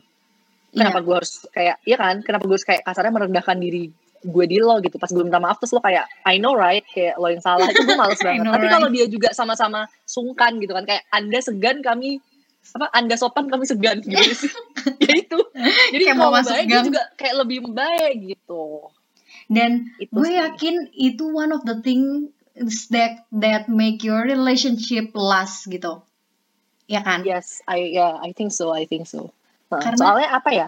Kenapa gue harus kayak iya kan? Kenapa gue harus kayak kasarnya merendahkan diri gue di lo gitu? Pas gue minta maaf terus lo kayak I know right? Kayak lo yang salah itu gue males banget. tapi right. kalau dia juga sama-sama sungkan gitu kan kayak anda segan kami apa anda sopan kami segan. Gitu sih. Ya itu. Jadi Kayak mau masuk baik juga kayak lebih baik gitu dan itu gue sih. yakin itu one of the things that that make your relationship last gitu ya kan Yes, I yeah, I think so, I think so. Karena- soalnya apa ya?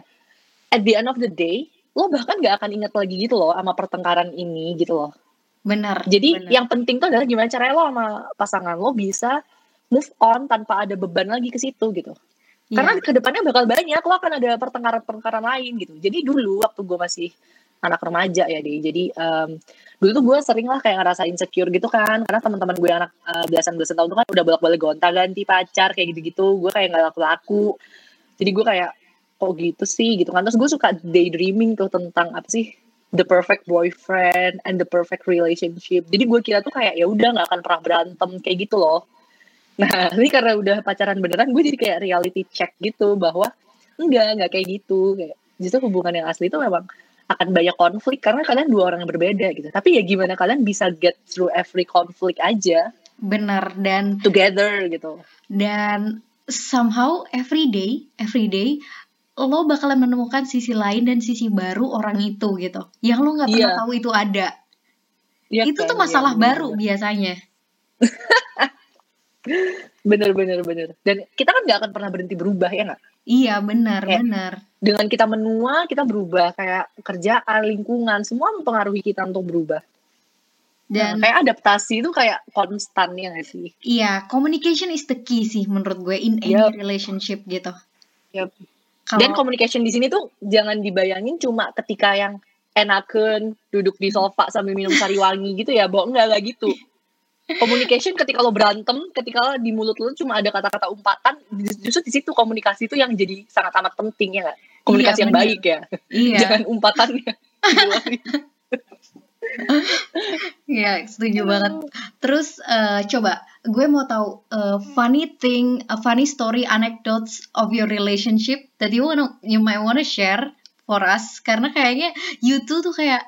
At the end of the day, lo bahkan gak akan ingat lagi gitu loh sama pertengkaran ini gitu loh. benar Jadi benar. yang penting tuh adalah gimana caranya lo sama pasangan lo bisa move on tanpa ada beban lagi ke situ gitu. Iya. Karena ke depannya bakal banyak lo akan ada pertengkaran-pertengkaran lain gitu. Jadi dulu waktu gue masih anak remaja ya deh. Jadi em, dulu tuh gue sering lah kayak ngerasa insecure gitu kan. Karena teman-teman gue anak belasan belasan tahun tuh kan udah bolak-balik gonta ganti pacar kayak gitu-gitu. Gue kayak nggak laku-laku. Jadi gue kayak kok gitu sih gitu kan. Terus gue suka daydreaming tuh tentang apa sih the perfect boyfriend and the perfect relationship. Jadi gue kira tuh kayak ya udah nggak akan pernah berantem kayak gitu loh. Nah, ini karena udah pacaran beneran, gue jadi kayak reality check gitu bahwa enggak, enggak kayak gitu. Kayak justru hubungan yang asli itu memang akan banyak konflik karena kalian dua orang yang berbeda gitu. Tapi ya gimana kalian bisa get through every conflict aja benar dan together gitu. dan somehow every day every day lo bakalan menemukan sisi lain dan sisi baru orang itu gitu yang lo nggak pernah Iya. tahu itu ada Iya itu kan? tuh masalah Iya, baru bener, biasanya Bener bener bener. Dan kita kan nggak akan pernah berhenti berubah ya nggak? Iya benar Kayak- benar Dengan kita menua, kita berubah kayak kerjaan, lingkungan, semua mempengaruhi kita untuk berubah. dan Nah, kayak adaptasi itu kayak konstan ya nggak sih? iya communication is the key sih menurut gue in any relationship gitu Yup. kalau Dan communication di sini tuh jangan dibayangin cuma ketika yang enakan duduk di sofa sambil minum sari wangi gitu ya, Bo. Enggak, enggak gitu. Communication ketika lo berantem, ketika di mulut lo cuma ada kata-kata umpatan, justru di situ komunikasi itu yang jadi sangat amat penting ya nggak? Komunikasi Iya, yang bener. baik ya, iya jangan umpatannya. Iya, setuju banget. Terus eh, coba gue mau tahu eh, funny thing, a funny story, anecdotes of your relationship that you wanna, you might wanna share for us. Karena kayaknya you two tuh kayak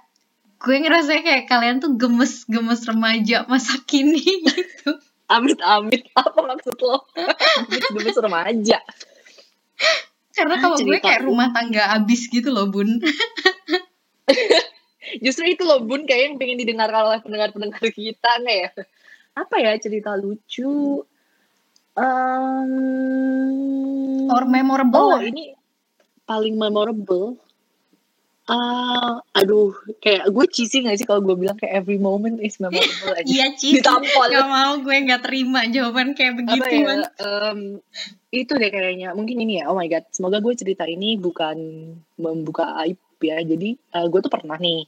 gue ngerasa kayak kalian tuh gemes-gemes remaja masa kini gitu. Amit-amit, apa maksud lo? Gemes remaja. Karena kalau gue kayak rumah tangga abis gitu loh, Bun. Justru itu loh Bun kayak yang pengen didengar oleh pendengar-pendengar kita nggak ya? Apa ya cerita lucu? Um, Or memorable oh lah. ini paling memorable. Ah, aduh, kayak gue cheesy gak sih kalau gue bilang kayak every moment is memorable aja. Iya, Ci. Ditampol. Gak mau gue gak terima jawaban kayak begitu. ya? em, itu deh kayaknya. Mungkin ini ya. Oh my god. Semoga gue cerita ini bukan membuka aib ya. Jadi eh, gue tuh pernah nih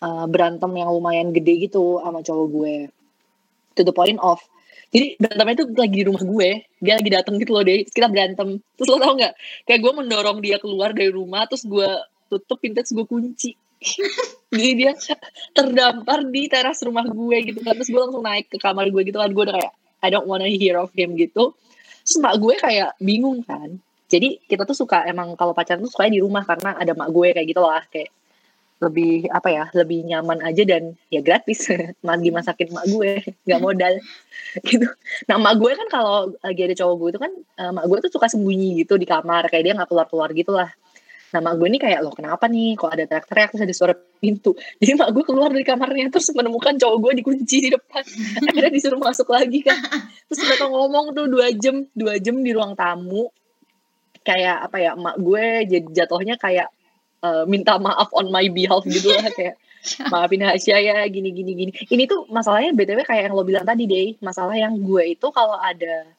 eh, berantem yang lumayan gede gitu sama cowok gue. To the point of jadi berantemnya itu lagi di rumah gue dia lagi datang gitu loh deh kita berantem terus lo tau nggak kayak gue mendorong dia keluar dari rumah terus gue tutup pintu gue kunci. Jadi dia terdampar di teras rumah gue gitu kan. Terus gue langsung naik ke kamar gue gitu kan. Gue udah kayak I don't wanna hear of him gitu. Terus mak gue kayak bingung kan. Jadi kita tuh suka emang kalau pacaran tuh sukanya di rumah karena ada mak gue kayak gitu lah. Kayak lebih apa ya lebih nyaman aja dan ya gratis. Mandi masakin mak gue nggak modal. Gitu. Nah mak gue kan kalau lagi ada cowok gue itu kan uh, mak gue tuh suka sembunyi gitu di kamar. Kayak dia nggak keluar keluar gitu lah nah mak gue ini kayak loh kenapa nih kok ada teriak-teriak? Terus ada suara pintu. Jadi mak gue keluar dari kamarnya terus menemukan cowok gue dikunci di depan. Akhirnya disuruh masuk lagi kan terus mereka ngomong tuh dua jam dua jam di ruang tamu. Kayak apa ya mak gue jadi jatuhnya kayak uh, minta maaf on my behalf gitu lah kayak maafin Hasya ya gini gini gini. Ini tuh masalahnya btw kayak yang lo bilang tadi deh masalah yang gue itu kalau ada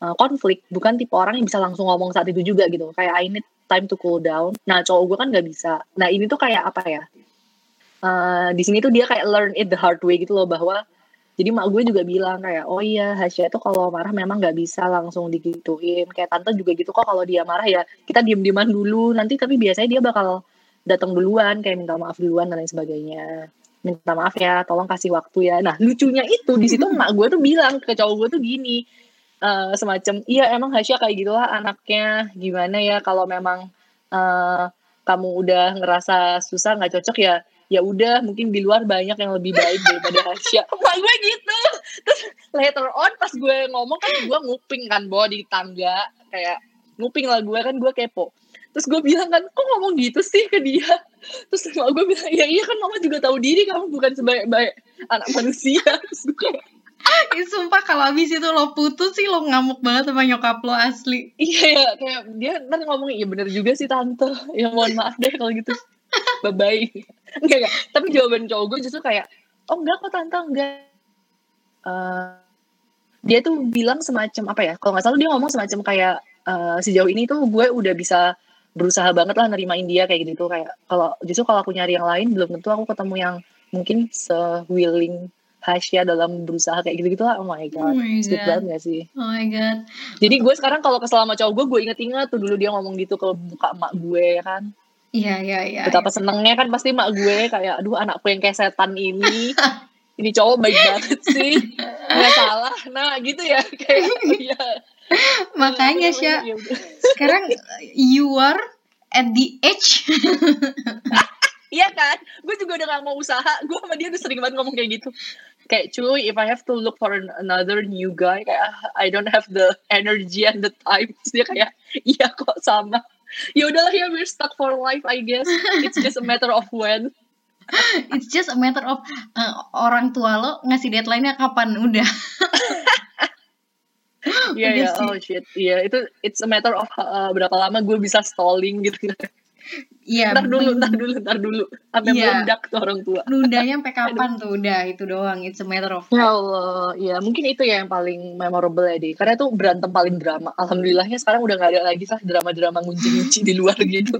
uh, konflik bukan tipe orang yang bisa langsung ngomong saat itu juga gitu. Kayak I need time to cool down. Nah cowok gue kan nggak bisa. Nah ini tuh kayak apa ya? Uh, di sini tuh dia kayak learn it the hard way gitu loh bahwa jadi mak gue juga bilang kayak oh iya Hasya itu kalau marah memang nggak bisa langsung digituin. Kayak tante juga gitu kok kalau dia marah ya kita diem dieman dulu. Nanti tapi biasanya dia bakal datang duluan kayak minta maaf duluan dan lain sebagainya. Minta maaf ya tolong kasih waktu ya. Nah lucunya itu di situ mak gue tuh bilang ke cowok gue tuh gini uh, semacam iya emang Hasya kayak gitulah anaknya. Gimana ya kalau memang uh, kamu udah ngerasa susah nggak cocok ya ya udah mungkin di luar banyak yang lebih baik daripada Hasya. Mak gue gitu. Terus later on pas gue ngomong kan gue nguping kan bawa di tangga kayak nguping lah gue kan gue kepo. Terus gue bilang kan kok ngomong gitu sih ke dia? Terus mak gue bilang ya iya kan mama juga tahu diri kamu bukan sebaik-baik anak manusia. Terus gue kayak sumpah kalau abis itu lo putus sih lo ngamuk banget sama nyokap lo asli. Iya ya, kayak dia ntar ngomong iya bener juga sih tante. Ya mohon maaf deh kalau gitu. Bye bye. Enggak enggak. Tapi jawaban cowok gue justru kayak oh enggak kok tante enggak. Uh, dia tuh bilang semacam apa ya? Kalau nggak salah dia ngomong semacam kayak uh, sejauh ini tuh gue udah bisa berusaha banget lah nerimain dia kayak gitu kayak kalau justru kalau aku nyari yang lain belum tentu aku ketemu yang mungkin se willing Hasya dalam berusaha kayak gitu-gitu lah. Oh my god. Oh my Sweet God. banget gak sih? Oh my god. Jadi gue sekarang kalau kesel sama cowok gue, gue inget-inget tuh dulu dia ngomong gitu ke muka emak gue ya kan. Iya iya iya. Betapa senengnya kan pasti emak gue kayak, aduh anakku yang kayak setan ini. ini cowok baik banget sih. Gak salah. Nah gitu ya. Kayak, iya. Makanya Sya, Ya udah. sekarang you are at the age Iya kan? Gue juga udah gak mau usaha. Gue sama dia udah sering banget ngomong kayak gitu. Kayak cuy, if I have to look for an- another new guy, kayak "Ah, I don't have the energy and the time. Terus dia kayak, iya kok sama. Ya udahlah ya, we're stuck for life, I guess. It's just a matter of when. it's just a matter of uh, orang tua lo ngasih deadline-nya kapan udah. Iya, iya, sih. oh shit. Iya, itu it's a matter of uh, berapa lama gue bisa stalling gitu. Iya. ntar dulu, ntar dulu, ntar dulu. Sampai Iya. meledak tuh orang tua. Nundanya sampai kapan tuh udah itu doang. It's a matter of Ya Allah, ya mungkin itu ya yang paling memorable ya deh. Karena itu berantem paling drama. Alhamdulillahnya sekarang udah gak ada lagi lah drama-drama ngunci-ngunci di luar gitu.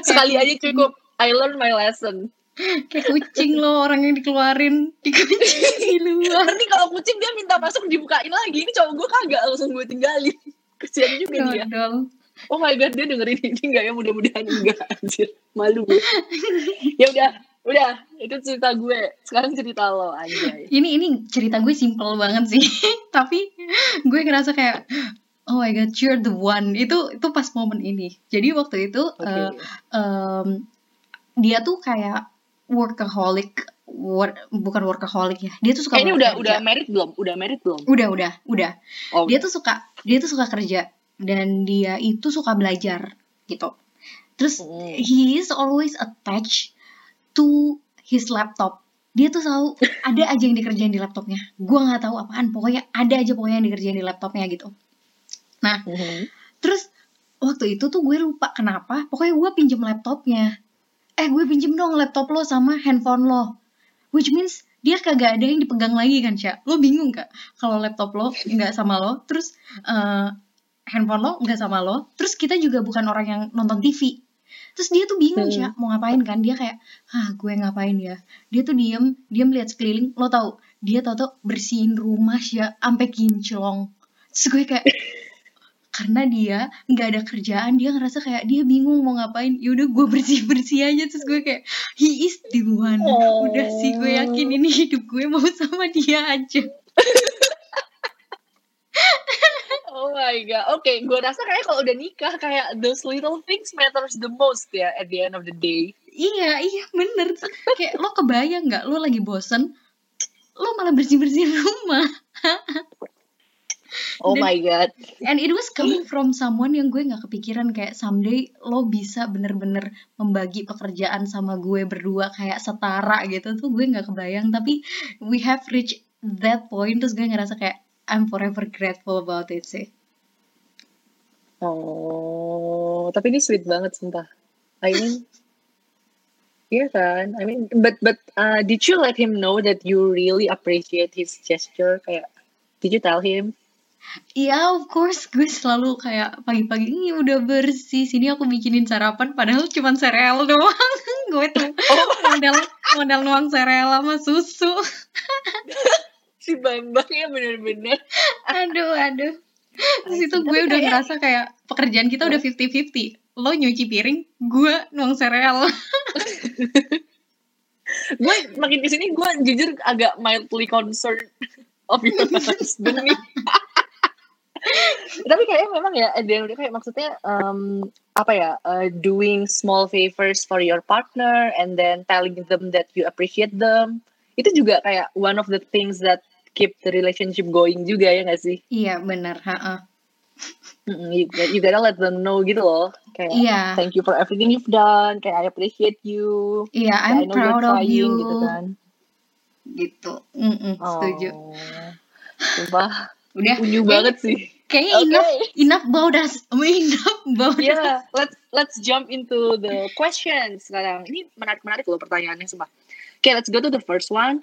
Sekali aja cukup. I learn my lesson. kayak kucing lo orang yang dikeluarin dikucing di luar. Nanti kalau kucing dia minta masuk dibukain lagi. Ini cowok gue kagak langsung gue tinggalin. Kesian juga dia. Oh my god, dia dengerin ini enggak ya? Mudah-mudahan enggak. Anjir, malu gue. ya udah, udah. Itu cerita gue. Sekarang cerita lo anjay. Ini ini cerita gue simple banget sih. Tapi gue ngerasa kayak oh my god, you're the one. Itu itu pas momen ini. Jadi waktu itu Oke. eh, em, dia tuh kayak workaholic wor- bukan workaholic ya. Dia tuh suka Kayaknya udah bekerja. udah married belum? Udah married belum? udah udah udah. Oh, dia tuh suka dia tuh suka kerja dan dia itu suka belajar gitu. Terus Hmm. he is always attached to his laptop. Dia tuh selalu ada aja yang dikerjain di laptopnya. Gua nggak tahu apaan pokoknya ada aja pokoknya yang dikerjain di laptopnya gitu. Nah Mhm. terus waktu itu tuh gue lupa kenapa pokoknya gue pinjem laptopnya. Eh gue pinjem dong laptop lo sama handphone lo. Which means dia kagak ada yang dipegang lagi kan Sya lo bingung gak kalau laptop lo nggak sama lo? Terus eh, handphone lo nggak sama lo terus kita juga bukan orang yang nonton TV terus dia tuh bingung Hmm. Sya mau ngapain kan? Dia kayak ah gue ngapain ya? Dia tuh diem diem lihat sekeliling lo tau dia tau tuh bersihin rumah ya sampai kinclong. Terus gue kayak karena dia nggak ada kerjaan dia ngerasa kayak dia bingung mau ngapain. Yaudah gue bersih bersih aja terus gue kayak he is the one. Udah sih gue yakin ini hidup gue mau sama dia aja Oh my god. Oke, gue rasa kayak kalau udah nikah kayak those little things matters the most ya at the end of the day. iya iya bener kayak lo kebayang nggak lo lagi bosen lo malah bersih bersih rumah Oh Dan- my god. and it was coming from someone yang gue nggak kepikiran kayak someday lo bisa bener-bener membagi pekerjaan sama gue berdua kayak setara gitu tuh gue nggak kebayang tapi we have reached that point terus gue ngerasa kayak I'm forever grateful about it sih Oh, tapi ini sweet banget sumpah. I mean, iya kan? I mean, but but uh, did you let him know that you really appreciate his gesture? Kayak, did you tell him? Iya, of course, gue selalu kayak pagi-pagi ini udah bersih. Sini aku bikinin sarapan, padahal cuma sereal doang. gue tuh model model nuang sereal sama susu. Si Bambang ya bener-bener. Aduh, aduh. Terus I itu gue udah ngerasa kayak pekerjaan kita udah 50-50. Lo nyuci piring, gue nuang sereal. gue makin ke sini gue jujur agak mildly concerned of your husband nih. Tapi kayaknya memang ya, the day, kayak maksudnya um, apa ya, uh, doing small favors for your partner and then telling them that you appreciate them, itu juga kayak one of the things that keep the relationship going juga ya gak sih? Iya, bener. ha-ha. You, you gotta let them know gitu loh, kayak Iya, thank you for everything you've done, kayak I appreciate you, iya. I I'm know you're proud of trying you. gitu kan. Gitu. Mm-mm, setuju. Oh, Sumpah, Udah. unyu banget sih. Kayaknya Oke. enough, enough about us. Enough about us. Yeah, let's let's jump into the questions sekarang. Ini menarik menarik loh pertanyaannya sumpah. Oke, let's go to the first one.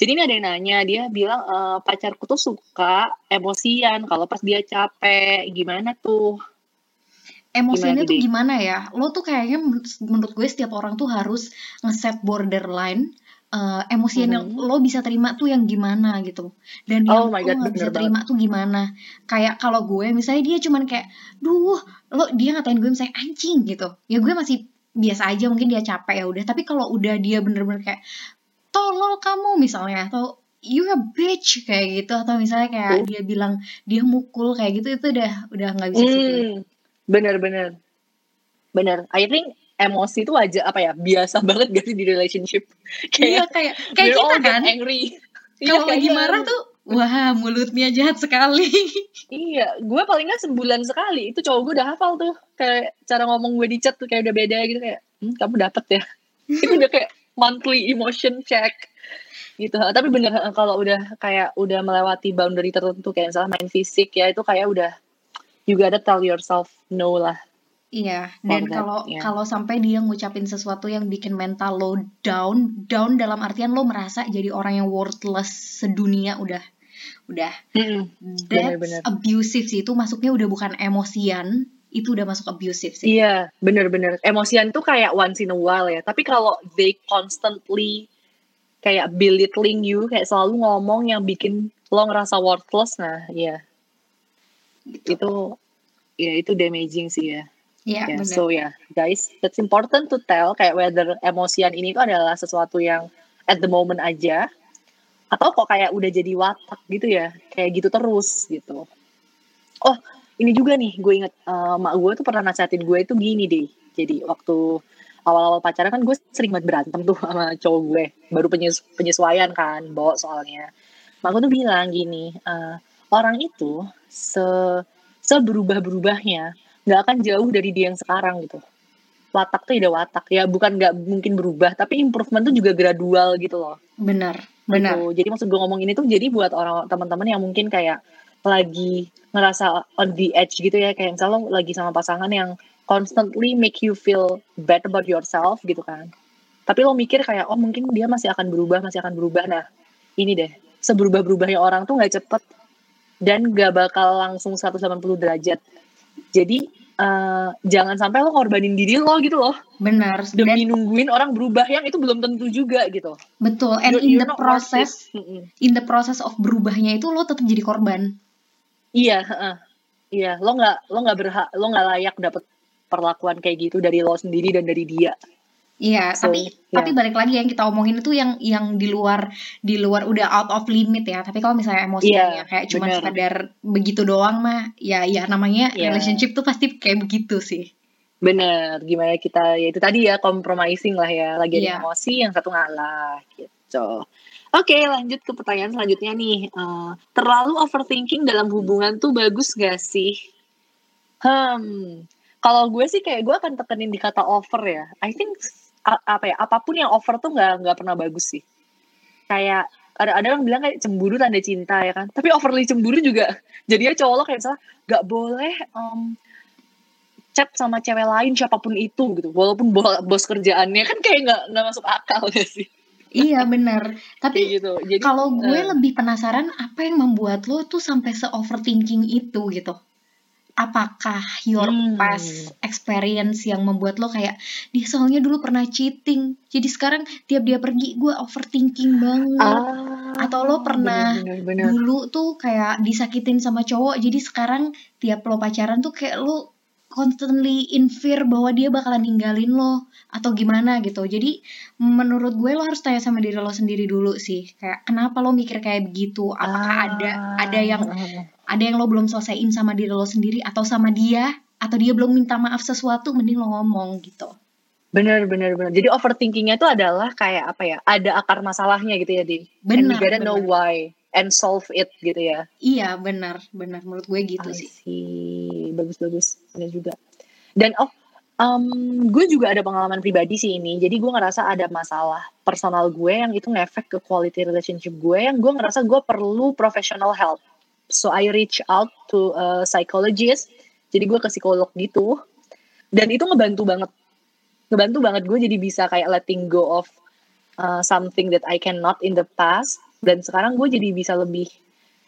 Jadi ini ada yang nanya, dia bilang e, pacarku tuh suka emosian kalau pas dia capek. Gimana tuh? emosinya Gimana, tuh Dede? gimana ya? Lo tuh kayaknya men- menurut gue setiap orang tuh harus nge-set borderline eh emosian yang Mhm. lo bisa terima tuh yang gimana gitu. Dan Oh yang my lo God, nggak bisa bener terima tuh gimana. Kayak kalau gue misalnya dia cuman kayak, duh, lo dia ngatain gue misalnya anjing gitu. Ya gue masih biasa aja mungkin dia capek ya udah. Tapi kalau udah dia bener-bener kayak tolol kamu misalnya atau you a bitch kayak gitu atau misalnya kayak Oh. dia bilang dia mukul kayak gitu itu udah udah nggak bisa sih gue. Hmm, bener-bener. Bener. I think emosi itu aja apa ya biasa banget gak sih di relationship Iya kayak kayak kayak all kita kan angry Iya, kalau lagi kayaknya. marah tuh wah mulutnya jahat sekali. Iya, gue paling nggak sebulan sekali. Itu cowok gue udah hafal tuh. Kayak cara ngomong gue di chat tuh kayak udah beda gitu kayak, hmm, kamu dapet ya. itu udah kayak monthly emotion check gitu. Tapi bener kalau udah kayak udah melewati boundary tertentu kayak misalnya main fisik ya itu kayak udah you gotta tell yourself no lah. Iya, dan kalau yeah. kalau sampai dia ngucapin sesuatu yang bikin mental lo down, down dalam artian lo merasa jadi orang yang worthless sedunia udah udah that's Bener-bener. abusive sih itu masuknya udah bukan emosian, itu udah masuk abusive sih. Iya, bener-bener. Emosian tuh kayak once in a while ya. Tapi kalau they constantly kayak belittling you, kayak selalu ngomong yang bikin lo ngerasa worthless, nah iya. Itu, ya itu damaging sih ya. Iya, Ya, benar. so ya, guys, that's important to tell kayak whether emosian ini tuh adalah sesuatu yang at the moment aja, atau kok kayak udah jadi watak gitu ya, kayak gitu terus gitu. Oh, ini juga nih, gue inget eh, mak gue tuh pernah nasihatin gue itu gini deh. Jadi waktu awal-awal pacaran kan gue sering banget berantem tuh sama cowok gue, baru penyes- penyesuaian kan, bawa soalnya. Mak gue tuh bilang gini, eh, orang itu se seberubah-berubahnya nggak akan jauh dari dia yang sekarang gitu. Watak tuh udah watak ya, bukan nggak mungkin berubah, tapi improvement tuh juga gradual gitu loh. Benar, benar. Gitu. Jadi maksud gue ngomong ini tuh jadi buat orang teman-teman yang mungkin kayak lagi ngerasa on the edge gitu ya, kayak misalnya lo lagi sama pasangan yang constantly make you feel bad about yourself gitu kan. Tapi lo mikir kayak oh mungkin dia masih akan berubah, masih akan berubah. Nah ini deh, seberubah-berubahnya orang tuh nggak cepet dan gak bakal langsung 180 derajat. Jadi uh, jangan sampai lo korbanin diri lo gitu loh. Benar. Demi Dan, nungguin orang berubah yang itu belum tentu juga gitu. Betul. And you're, in the process in the process of berubahnya itu lo tetap jadi korban iya uh, iya lo nggak lo nggak berhak lo nggak layak dapet perlakuan kayak gitu dari lo sendiri dan dari dia Iya, so, tapi yeah. tapi balik lagi yang kita omongin itu yang yang di luar di luar udah out of limit ya. Tapi kalau misalnya emosi yeah, ya kayak cuma sekedar begitu doang mah, ya ya namanya yeah. relationship tuh pasti kayak begitu sih. Bener, gimana kita ya itu tadi ya compromising lah ya, lagi yeah. emosi yang satu ngalah gitu. Oke, lanjut ke pertanyaan selanjutnya nih. Uh, terlalu overthinking dalam hubungan tuh bagus gak sih? Hmm, kalau gue sih kayak gue akan tekenin di kata over ya. I think apa ya apa pun yang over tuh nggak nggak pernah bagus sih kayak ada ada yang bilang kayak cemburu tanda cinta ya kan tapi overly cemburu juga jadinya cowok lo kayak salah nggak boleh um, chat sama cewek lain siapa pun itu gitu walaupun bos kerjaannya kan kayak nggak nggak masuk akal gak sih Iya benar. Tapi gitu. kalau gue uh, lebih penasaran apa yang membuat lo tuh sampai se overthinking itu gitu apakah your hmm. past experience yang membuat lo kayak dia soalnya dulu pernah cheating jadi sekarang tiap dia pergi gue overthinking banget ah, atau lo pernah bener, bener, bener. dulu tuh kayak disakitin sama cowok jadi sekarang tiap lo pacaran tuh kayak lo constantly in fear bahwa dia bakalan ninggalin lo atau gimana gitu. Jadi menurut gue lo harus tanya sama diri lo sendiri dulu sih. Kayak kenapa lo mikir kayak begitu? Apakah ah. ada ada yang ada yang lo belum selesaiin sama diri lo sendiri atau sama dia atau dia belum minta maaf sesuatu mending lo ngomong gitu. Bener bener bener. Jadi overthinkingnya itu adalah kayak apa ya? Ada akar masalahnya gitu ya di. Bener. And you gotta bener. know why and solve it gitu ya. Iya benar benar menurut gue gitu I sih. See. Bagus bagus benar juga. Dan oh um, gue juga ada pengalaman pribadi sih ini. Jadi gue ngerasa ada masalah personal gue yang itu ngefek ke quality relationship gue yang gue ngerasa gue perlu professional help. So I reach out to a psychologist. Jadi gue ke psikolog gitu. Dan itu ngebantu banget. Ngebantu banget gue jadi bisa kayak letting go of uh, something that I cannot in the past dan sekarang gue jadi bisa lebih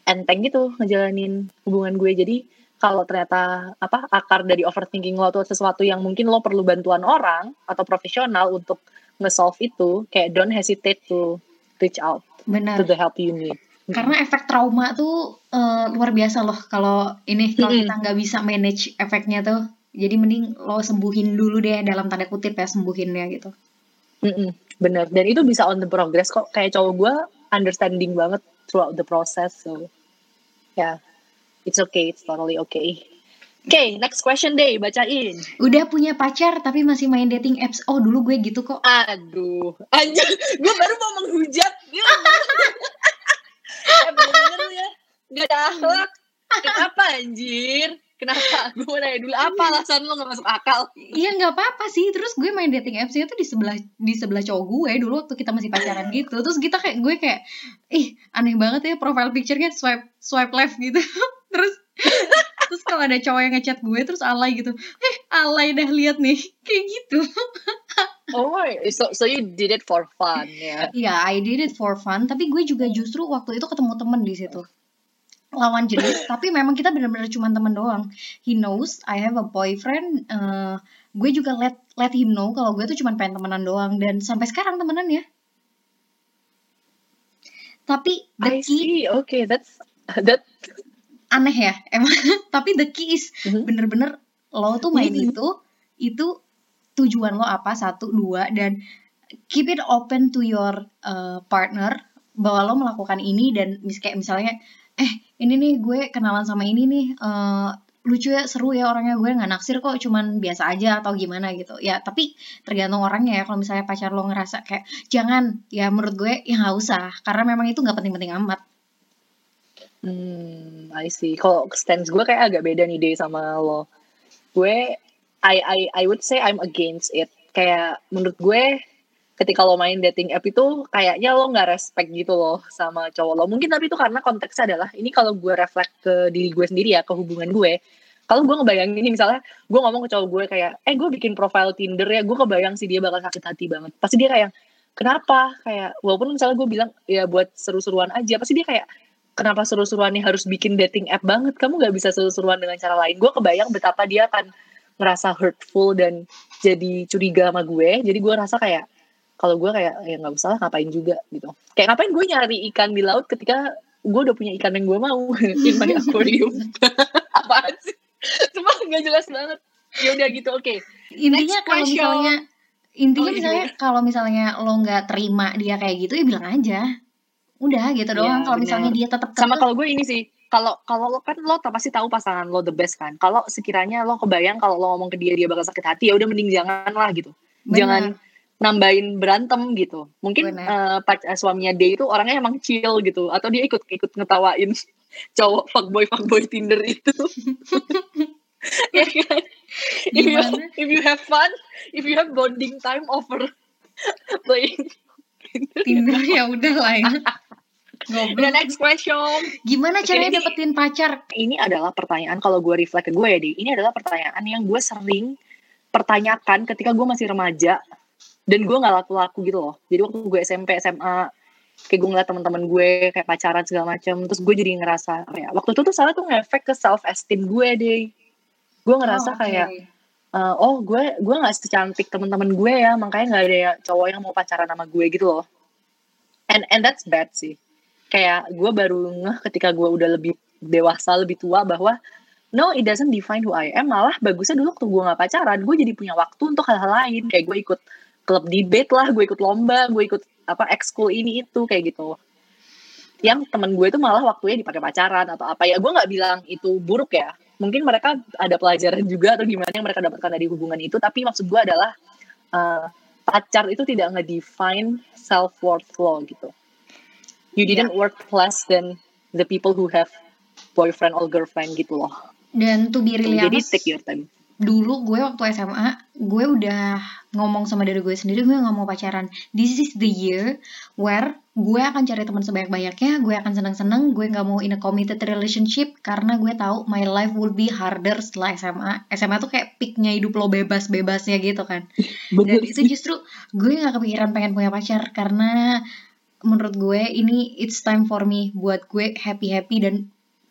enteng gitu ngejalanin hubungan gue. Jadi kalau ternyata apa akar dari overthinking lo atau sesuatu yang mungkin lo perlu bantuan orang atau profesional untuk nge-solve itu kayak don't hesitate to reach out Benar. to the help you need. Karena efek trauma tuh uh, luar biasa loh kalau ini kalau kita nggak bisa manage efeknya tuh. Jadi mending lo sembuhin dulu deh dalam tanda kutip ya sembuhin ya gitu. Mm-mm, bener dan itu bisa on the progress kok. Kayak cowok gue understanding banget throughout the process. So yeah, it's okay, it's totally okay. Oke, okay, next question deh, bacain. Udah punya pacar tapi masih main dating apps. Oh, dulu gue gitu kok. Aduh, anjir, gue baru mau menghujat. eh, bener-bener ya, gak ada akhlak. Kenapa anjir? Kenapa? Gue mau nanya dulu apa alasan lo gak masuk akal? Iya nggak apa-apa sih. Terus gue main dating apps itu di sebelah di sebelah cowok gue dulu waktu kita masih pacaran gitu. Terus kita kayak gue kayak, ih aneh banget ya profile picture-nya swipe swipe left gitu. terus terus kalau ada cowok yang ngechat gue terus alay gitu, eh alay dah lihat nih kayak gitu. oh so so you did it for fun ya? Yeah? Iya, yeah, I did it for fun. Tapi gue juga justru waktu itu ketemu temen di situ lawan jenis tapi memang kita benar-benar cuma teman doang. He knows I have a boyfriend uh, gue juga let let him know kalau gue tuh cuma pengen temenan doang. Dan sampai sekarang temenan ya. Tapi the I key oke okay, that's that aneh ya emang. Tapi the key is mm-hmm. bener-bener lo tuh main mm-hmm. itu itu tujuan lo apa? Satu dua dan keep it open to your uh, partner bahwa lo melakukan ini dan mis kayak misalnya eh ini nih gue kenalan sama ini nih uh, lucu ya seru ya orangnya. Gue nggak naksir kok cuman biasa aja atau gimana gitu. Ya tapi tergantung orangnya ya. Kalau misalnya pacar lo ngerasa kayak jangan. Ya menurut gue ya nggak usah. Karena memang itu nggak penting-penting amat. Hmm I see. Kalau stance gue kayak agak beda nih deh sama lo. Gue I I I would say I'm against it. Kayak menurut gue ketika lo main dating app itu kayaknya lo nggak respect gitu loh sama cowok lo. Mungkin tapi itu karena konteksnya adalah ini kalau gue reflect ke diri gue sendiri ya, ke hubungan gue. Kalau gue ngebayangin ini misalnya gue ngomong ke cowok gue kayak, eh gue bikin profile Tinder ya, gue kebayang sih dia bakal sakit hati banget. Pasti dia kayak, kenapa? Kayak walaupun misalnya gue bilang ya buat seru-seruan aja, pasti dia kayak kenapa seru-seruannya harus bikin dating app banget? Kamu nggak bisa seru-seruan dengan cara lain. Gue kebayang betapa dia akan ngerasa hurtful dan jadi curiga sama gue jadi gue rasa kayak kalau gue kayak ya nggak usah lah ngapain juga gitu. Kayak ngapain gue nyari ikan di laut ketika gue udah punya ikan yang gue mau? In my aquarium apaan sih? Cuma nggak jelas banget. Ya udah gitu oke. Intinya Next kalau misalnya intinya Oh, iya, misalnya kalau misalnya lo nggak terima dia kayak gitu ya bilang aja. Udah gitu doang Iya, kalau misalnya dia tetap sama kalau gue ini sih kalau kalau lo kan lo pasti tahu pasangan lo the best kan. Kalau sekiranya lo kebayang kalau lo ngomong ke dia dia bakal sakit hati ya udah mending jangan lah gitu. Benar. jangan nambahin berantem gitu. Mungkin Benar. eh, pac- eh, suaminya dia itu orangnya emang chill gitu atau dia ikut ikut ngetawain cowok fuckboy fuckboy tinder itu. Ya kan? If you, if you have fun if you have bonding time over playing Tinder ya udah lah ya. The next question. Gimana caranya Ini- dapetin pacar? ini adalah pertanyaan kalau gue reflect ke gue ya deh ini adalah pertanyaan yang gue sering pertanyakan ketika gue masih remaja dan gue nggak laku-laku gitu loh. Jadi waktu gue SMP SMA kayak gue ngeliat teman-teman gue kayak pacaran segala macam terus gue jadi ngerasa kayak waktu itu tuh salah tuh ngefek ke self esteem gue deh gue ngerasa Oh, oke. kayak eh, oh gue gue nggak secantik teman-teman gue ya makanya nggak ada ya cowok yang mau pacaran sama gue gitu loh. And and that's bad sih. Kayak gue baru ngeh ketika gue udah lebih dewasa lebih tua bahwa no it doesn't define who I am malah bagusnya dulu waktu gue nggak pacaran gue jadi punya waktu untuk hal-hal lain. Kayak gue ikut klub debate lah gue ikut lomba gue ikut apa ekskul ini itu kayak gitu. Yang temen gue itu malah waktunya dipakai pacaran atau apa. Ya gue nggak bilang itu buruk ya. Mungkin mereka ada pelajaran juga atau gimana yang mereka dapatkan dari hubungan itu tapi maksud gue adalah eh, pacar itu tidak nge-define self worth lo gitu. You didn't work less than the people who have boyfriend or girlfriend gitu loh. Dan to be really jadi honest, take your time dulu gue waktu SMA, gue udah ngomong sama diri gue sendiri, gue nggak mau pacaran. This is the year where gue akan cari teman sebanyak-banyaknya, gue akan seneng-seneng, gue nggak mau in a committed relationship karena gue tahu my life will be harder setelah SMA. SMA tuh kayak peaknya hidup lo bebas-bebasnya gitu kan. Dan itu justru gue nggak kepikiran pengen punya pacar karena menurut gue ini it's time for me buat gue happy happy dan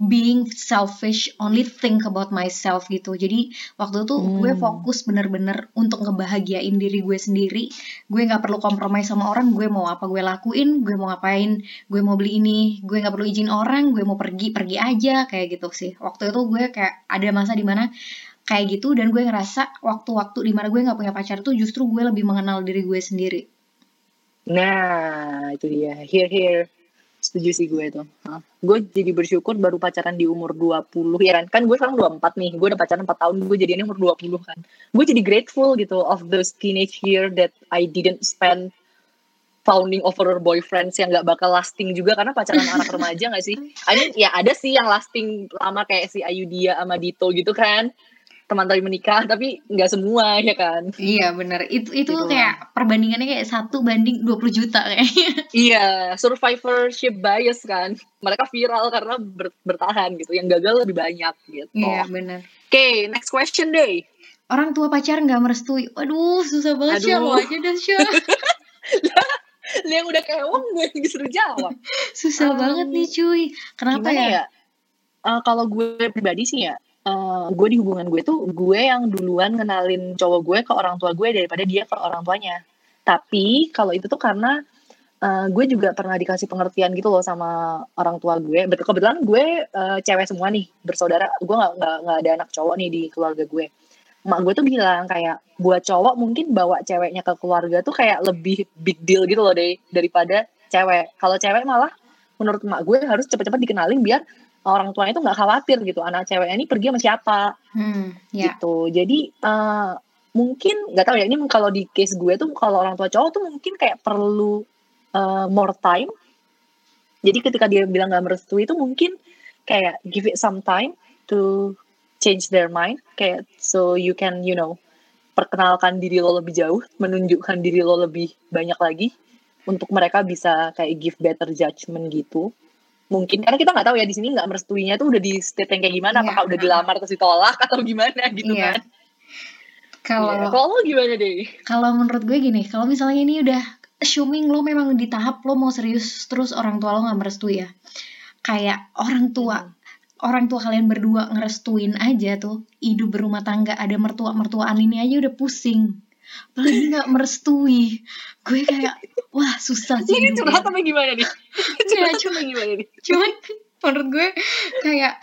being selfish only think about myself gitu jadi waktu itu gue Hmm. fokus bener-bener untuk ngebahagiain diri gue sendiri gue nggak perlu kompromi sama orang gue mau apa gue lakuin gue mau ngapain gue mau beli ini gue nggak perlu izin orang gue mau pergi pergi aja kayak gitu sih waktu itu gue kayak ada masa di mana kayak gitu dan gue ngerasa waktu-waktu di mana gue nggak punya pacar tuh justru gue lebih mengenal diri gue sendiri Nah, itu dia. Here, here. Setuju sih gue tuh. Hah. Gue jadi bersyukur baru pacaran di umur 20 ya kan. Kan gue sekarang 24 nih. Gue udah pacaran 4 tahun. Gue jadinya umur 20 kan. Gue jadi grateful gitu of those teenage year that I didn't spend founding over boyfriends yang gak bakal lasting juga karena pacaran anak remaja gak sih? I mean, ya ada sih yang lasting lama kayak si Ayudia sama Dito gitu kan. Teman tapi menikah, tapi nggak semua ya kan. Iya bener itu itu Gitu. kayak perbandingannya kayak satu banding 20 juta kayaknya. Iya, survivorship bias kan. Mereka viral karena ber- bertahan gitu. Yang gagal lebih banyak gitu. Iya Oke, bener. next question deh. Orang tua pacar nggak merestui. Aduh susah banget sih lo aja Syah. Lu yang udah kewong gue yang disuruh jawab. Susah Um, banget nih cuy. Kenapa ya? ya? Eh, kalau gue pribadi sih ya, eh, gue di hubungan gue tuh gue yang duluan kenalin cowok gue ke orang tua gue daripada dia ke orang tuanya. Tapi kalau itu tuh karena eh, gue juga pernah dikasih pengertian gitu loh sama orang tua gue. Bet- Kebetulan gue eh, cewek semua nih bersaudara. Gue nggak nggak ada anak cowok nih di keluarga gue. Mak gue tuh bilang kayak buat cowok mungkin bawa ceweknya ke keluarga tuh kayak lebih big deal gitu loh deh daripada cewek. Kalau cewek malah menurut mak gue harus cepet-cepet dikenalin biar orang tuanya itu nggak khawatir gitu anak ceweknya ini pergi sama siapa. Hmm, ya. gitu. Jadi eh, mungkin nggak tahu ya ini kalau di case gue tuh kalau orang tua cowok tuh mungkin kayak perlu eh, more time. Jadi ketika dia bilang nggak merestui itu mungkin kayak give it some time to change their mind. Kayak so you can you know perkenalkan diri lo lebih jauh menunjukkan diri lo lebih banyak lagi untuk mereka bisa kayak give better judgment gitu mungkin karena kita nggak tahu ya di sini nggak merestuinya tuh udah di state yang kayak gimana Iya. apakah udah dilamar terus ditolak atau gimana gitu Iya. kan Kalau Iya. kalau gimana deh kalau menurut gue gini, kalau misalnya ini udah assuming lo memang di tahap lo mau serius terus orang tua lo nggak merestui ya. Kayak orang tua Hmm. orang tua kalian berdua ngerestuin aja tuh hidup berumah tangga ada mertua mertuaan ini aja udah pusing apalagi nggak merestui. Gue kayak wah susah sih Ini curhat apa gimana nih? Iya, Curhat apa gimana nih? cuman menurut gue kayak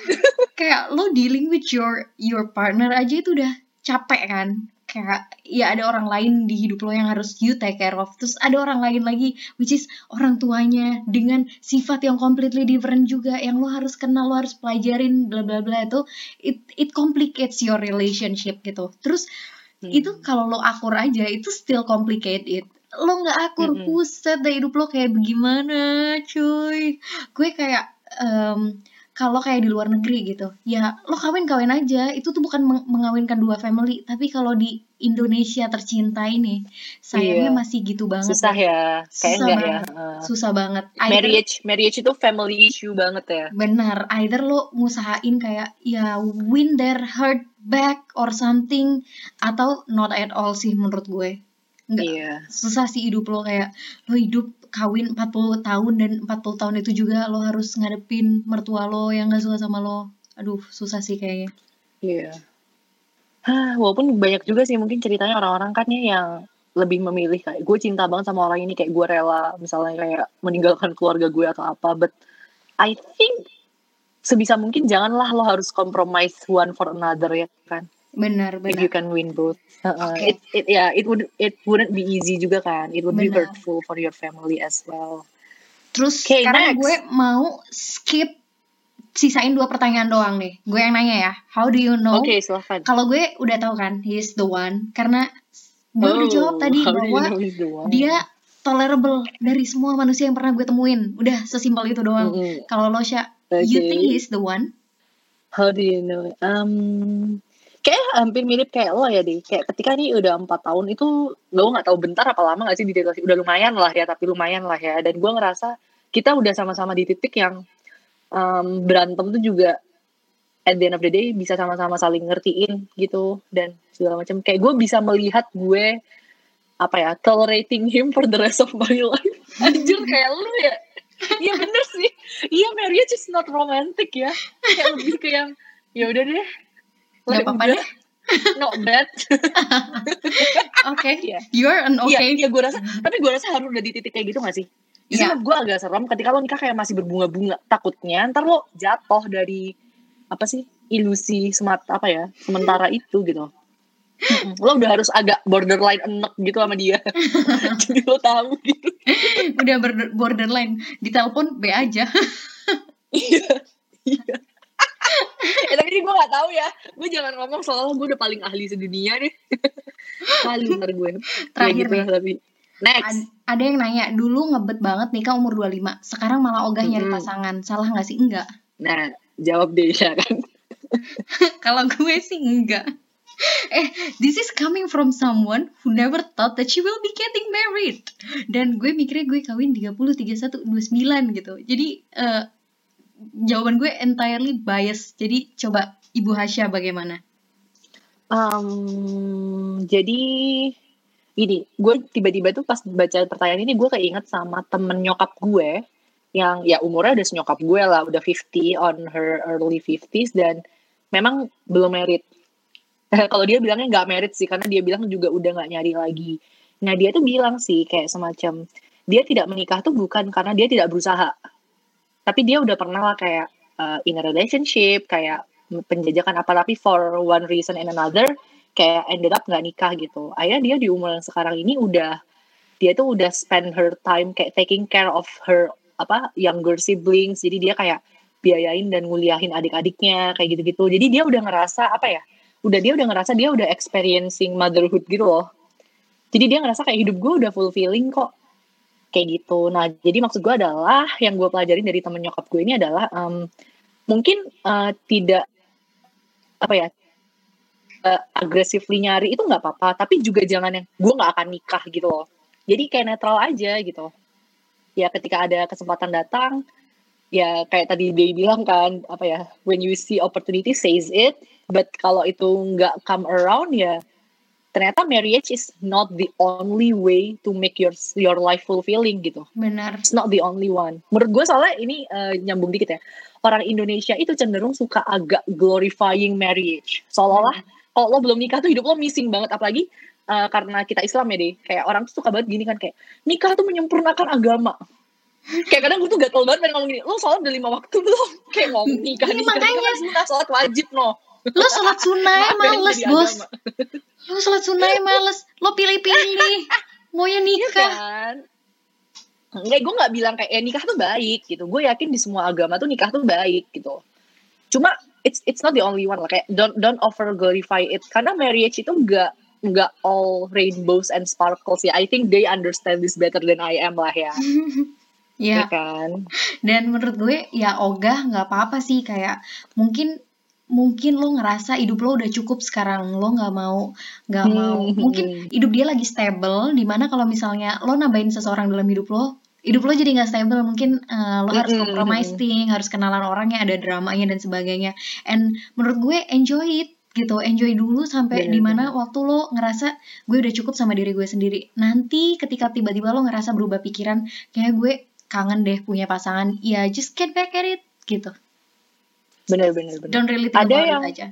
kayak lo dealing with your your partner aja itu udah capek kan? Kayak ya ada orang lain di hidup lo yang harus you take care of. Terus ada orang lain lagi which is orang tuanya dengan sifat yang completely different juga yang lo harus kenal lo harus pelajarin bla bla bla itu it it complicates your relationship gitu. Terus Hmm. itu kalau lo akur aja itu still complicated lo nggak akur Mm-mm. buset deh hidup lo kayak bagaimana cuy gue kayak em, kalau kayak di luar negeri gitu ya lo kawin kawin aja itu tuh bukan meng- mengawinkan dua family tapi kalau di Indonesia tercinta ini sayangnya Iya. masih gitu banget Susah ya, kayak Susah enggak ya. banget. Uh, susah banget Either- marriage, marriage itu family issue banget ya. Benar, either lo ngusahain kayak ya win their heart back or something atau not at all sih menurut gue. Enggak Iya. susah sih hidup lo kayak lo hidup kawin 40 tahun dan 40 tahun itu juga lo harus ngadepin mertua lo yang gak suka sama lo. Aduh, susah sih kayaknya. Iya. Hah, walaupun banyak juga sih mungkin ceritanya orang-orang kan ya yang lebih memilih kayak gue cinta banget sama orang ini kayak gue rela misalnya kayak meninggalkan keluarga gue atau apa but I think sebisa mungkin janganlah lo harus compromise one for another ya kan Benar, if you benar. can win both Uh-uh. Oke. it, it yeah it would it wouldn't be easy juga kan it would be Benar. hurtful for your family as well Terus Okay, sekarang next. gue mau skip sisain dua pertanyaan doang nih. Gue yang nanya ya. How do you know oke silahkan kalau gue udah tahu kan he's the one karena gue udah jawab tadi do you bahwa know dia tolerable dari semua manusia yang pernah gue temuin udah sesimpel itu doang Mm-mm. kalau lo Sya you Oke. think he's the one How do you know? Um, kayak hampir mirip kayak lo ya deh. Kayak ketika nih udah empat tahun itu lo nggak tahu bentar apa lama nggak sih di relasi. Udah lumayan lah ya, tapi lumayan lah ya. Dan gue ngerasa kita udah sama-sama di titik yang um, berantem tuh juga at the end of the day bisa sama-sama saling ngertiin gitu dan segala macam. Kayak gue bisa melihat gue apa ya tolerating him for the rest of my life. Anjir kayak lu ya. Iya bener sih. Iya marriage is not romantic ya. Kayak lebih ke yang ya udah deh. Udah, apa-apa deh. Not bad. oke Iya. you're an Iya, okay iya gue rasa. Tapi gue rasa harus udah di titik kayak gitu gak sih? Iya. menurut gue agak serem ketika lo nikah kayak masih berbunga-bunga. Takutnya ntar lo jatuh dari apa sih ilusi semat apa ya sementara itu gitu. Mm-mm. Lo udah harus agak borderline enek gitu sama dia. Jadi lo tahu gitu. udah ber- borderline ditelepon B aja Iya. Iya. Eh, tapi ini gue gak tahu ya. Gue jangan ngomong soalnya gue udah paling ahli sedunia nih. Paling ntar gue. Terakhir ya gitu nih. tapi. Next. Ad- ada yang nanya dulu ngebet banget nikah umur 25 sekarang malah ogah nyari pasangan salah nggak sih enggak Nah, jawab deh ya kan. kalau gue sih enggak eh this is coming from someone who never thought that she will be getting married dan gue mikirnya gue kawin 30 31 29 gitu jadi eh, jawaban gue entirely bias. Jadi coba Ibu Hasya bagaimana? Um, jadi ini gue tiba-tiba tuh pas baca pertanyaan ini gue keinget sama temen nyokap gue yang ya umurnya udah senyokap gue lah udah 50 on her early 50s dan memang belum married. Kalau dia bilangnya nggak married sih karena dia bilang juga udah nggak nyari lagi. Nah dia tuh bilang sih kayak semacam dia tidak menikah tuh bukan karena dia tidak berusaha tapi dia udah pernah lah kayak uh, in a relationship kayak penjajakan apa tapi for one reason and another kayak ended up nggak nikah gitu. Akhirnya dia di umur yang sekarang ini udah dia tuh udah spend her time kayak taking care of her apa younger siblings. Jadi dia kayak biayain dan nguliahin adik-adiknya kayak gitu-gitu. Jadi dia udah ngerasa apa ya udah dia udah ngerasa dia udah experiencing motherhood gitu loh. Jadi dia ngerasa kayak hidup gue udah fulfilling kok kayak gitu. Nah jadi maksud gue adalah yang gue pelajarin dari temen nyokap gue ini adalah um, mungkin uh, tidak apa ya uh, aggressively nyari itu nggak apa-apa tapi juga jangan yang gue nggak akan nikah gitu loh. Jadi kayak netral aja gitu. Ya ketika ada kesempatan datang ya kayak tadi dia bilang kan apa ya when you see opportunity seize it. But kalau itu nggak come around ya ternyata marriage is not the only way to make your your life fulfilling gitu. Benar. It's not the only one. Menurut gue soalnya ini uh, nyambung dikit ya. Orang Indonesia itu cenderung suka agak glorifying marriage. Seolah-olah hmm. kalau lo belum nikah tuh hidup lo missing banget. Apalagi uh, karena kita Islam ya deh. Kayak orang tuh suka banget gini kan kayak nikah tuh menyempurnakan agama kayak kadang gue tuh gatel banget pengen ngomong gini lo sholat udah lima waktu belum kayak ngomong nikah nih makanya sholat wajib no lo sholat sunnah males bos lo sholat sunnah males lo pilih-pilih maunya iya nikah ya kan? Enggak, gue gak bilang kayak eh, nikah tuh baik gitu. Gue yakin di semua agama tuh nikah tuh baik gitu. Cuma it's it's not the only one lah. Kayak don't don't over glorify it. Karena marriage itu gak nggak all rainbows and sparkles ya. I think they understand this better than I am lah ya. Iya ya kan. Dan menurut gue ya ogah nggak apa-apa sih kayak mungkin mungkin lo ngerasa hidup lo udah cukup sekarang lo nggak mau nggak Hmm, mau. Hmm, mungkin hmm. hidup dia lagi stable di mana kalau misalnya lo nambahin seseorang dalam hidup lo hidup lo jadi nggak stable mungkin eh, lo harus Mm-mm, compromising harus kenalan orangnya ada dramanya dan sebagainya. And menurut gue enjoy it gitu. Enjoy dulu sampai Bener, di mana waktu lo ngerasa gue udah cukup sama diri gue sendiri. Nanti ketika tiba-tiba lo ngerasa berubah pikiran kayak gue kangen deh punya pasangan. Ya just get back at it gitu Bener bener bener. don't really think Ada about yang- it aja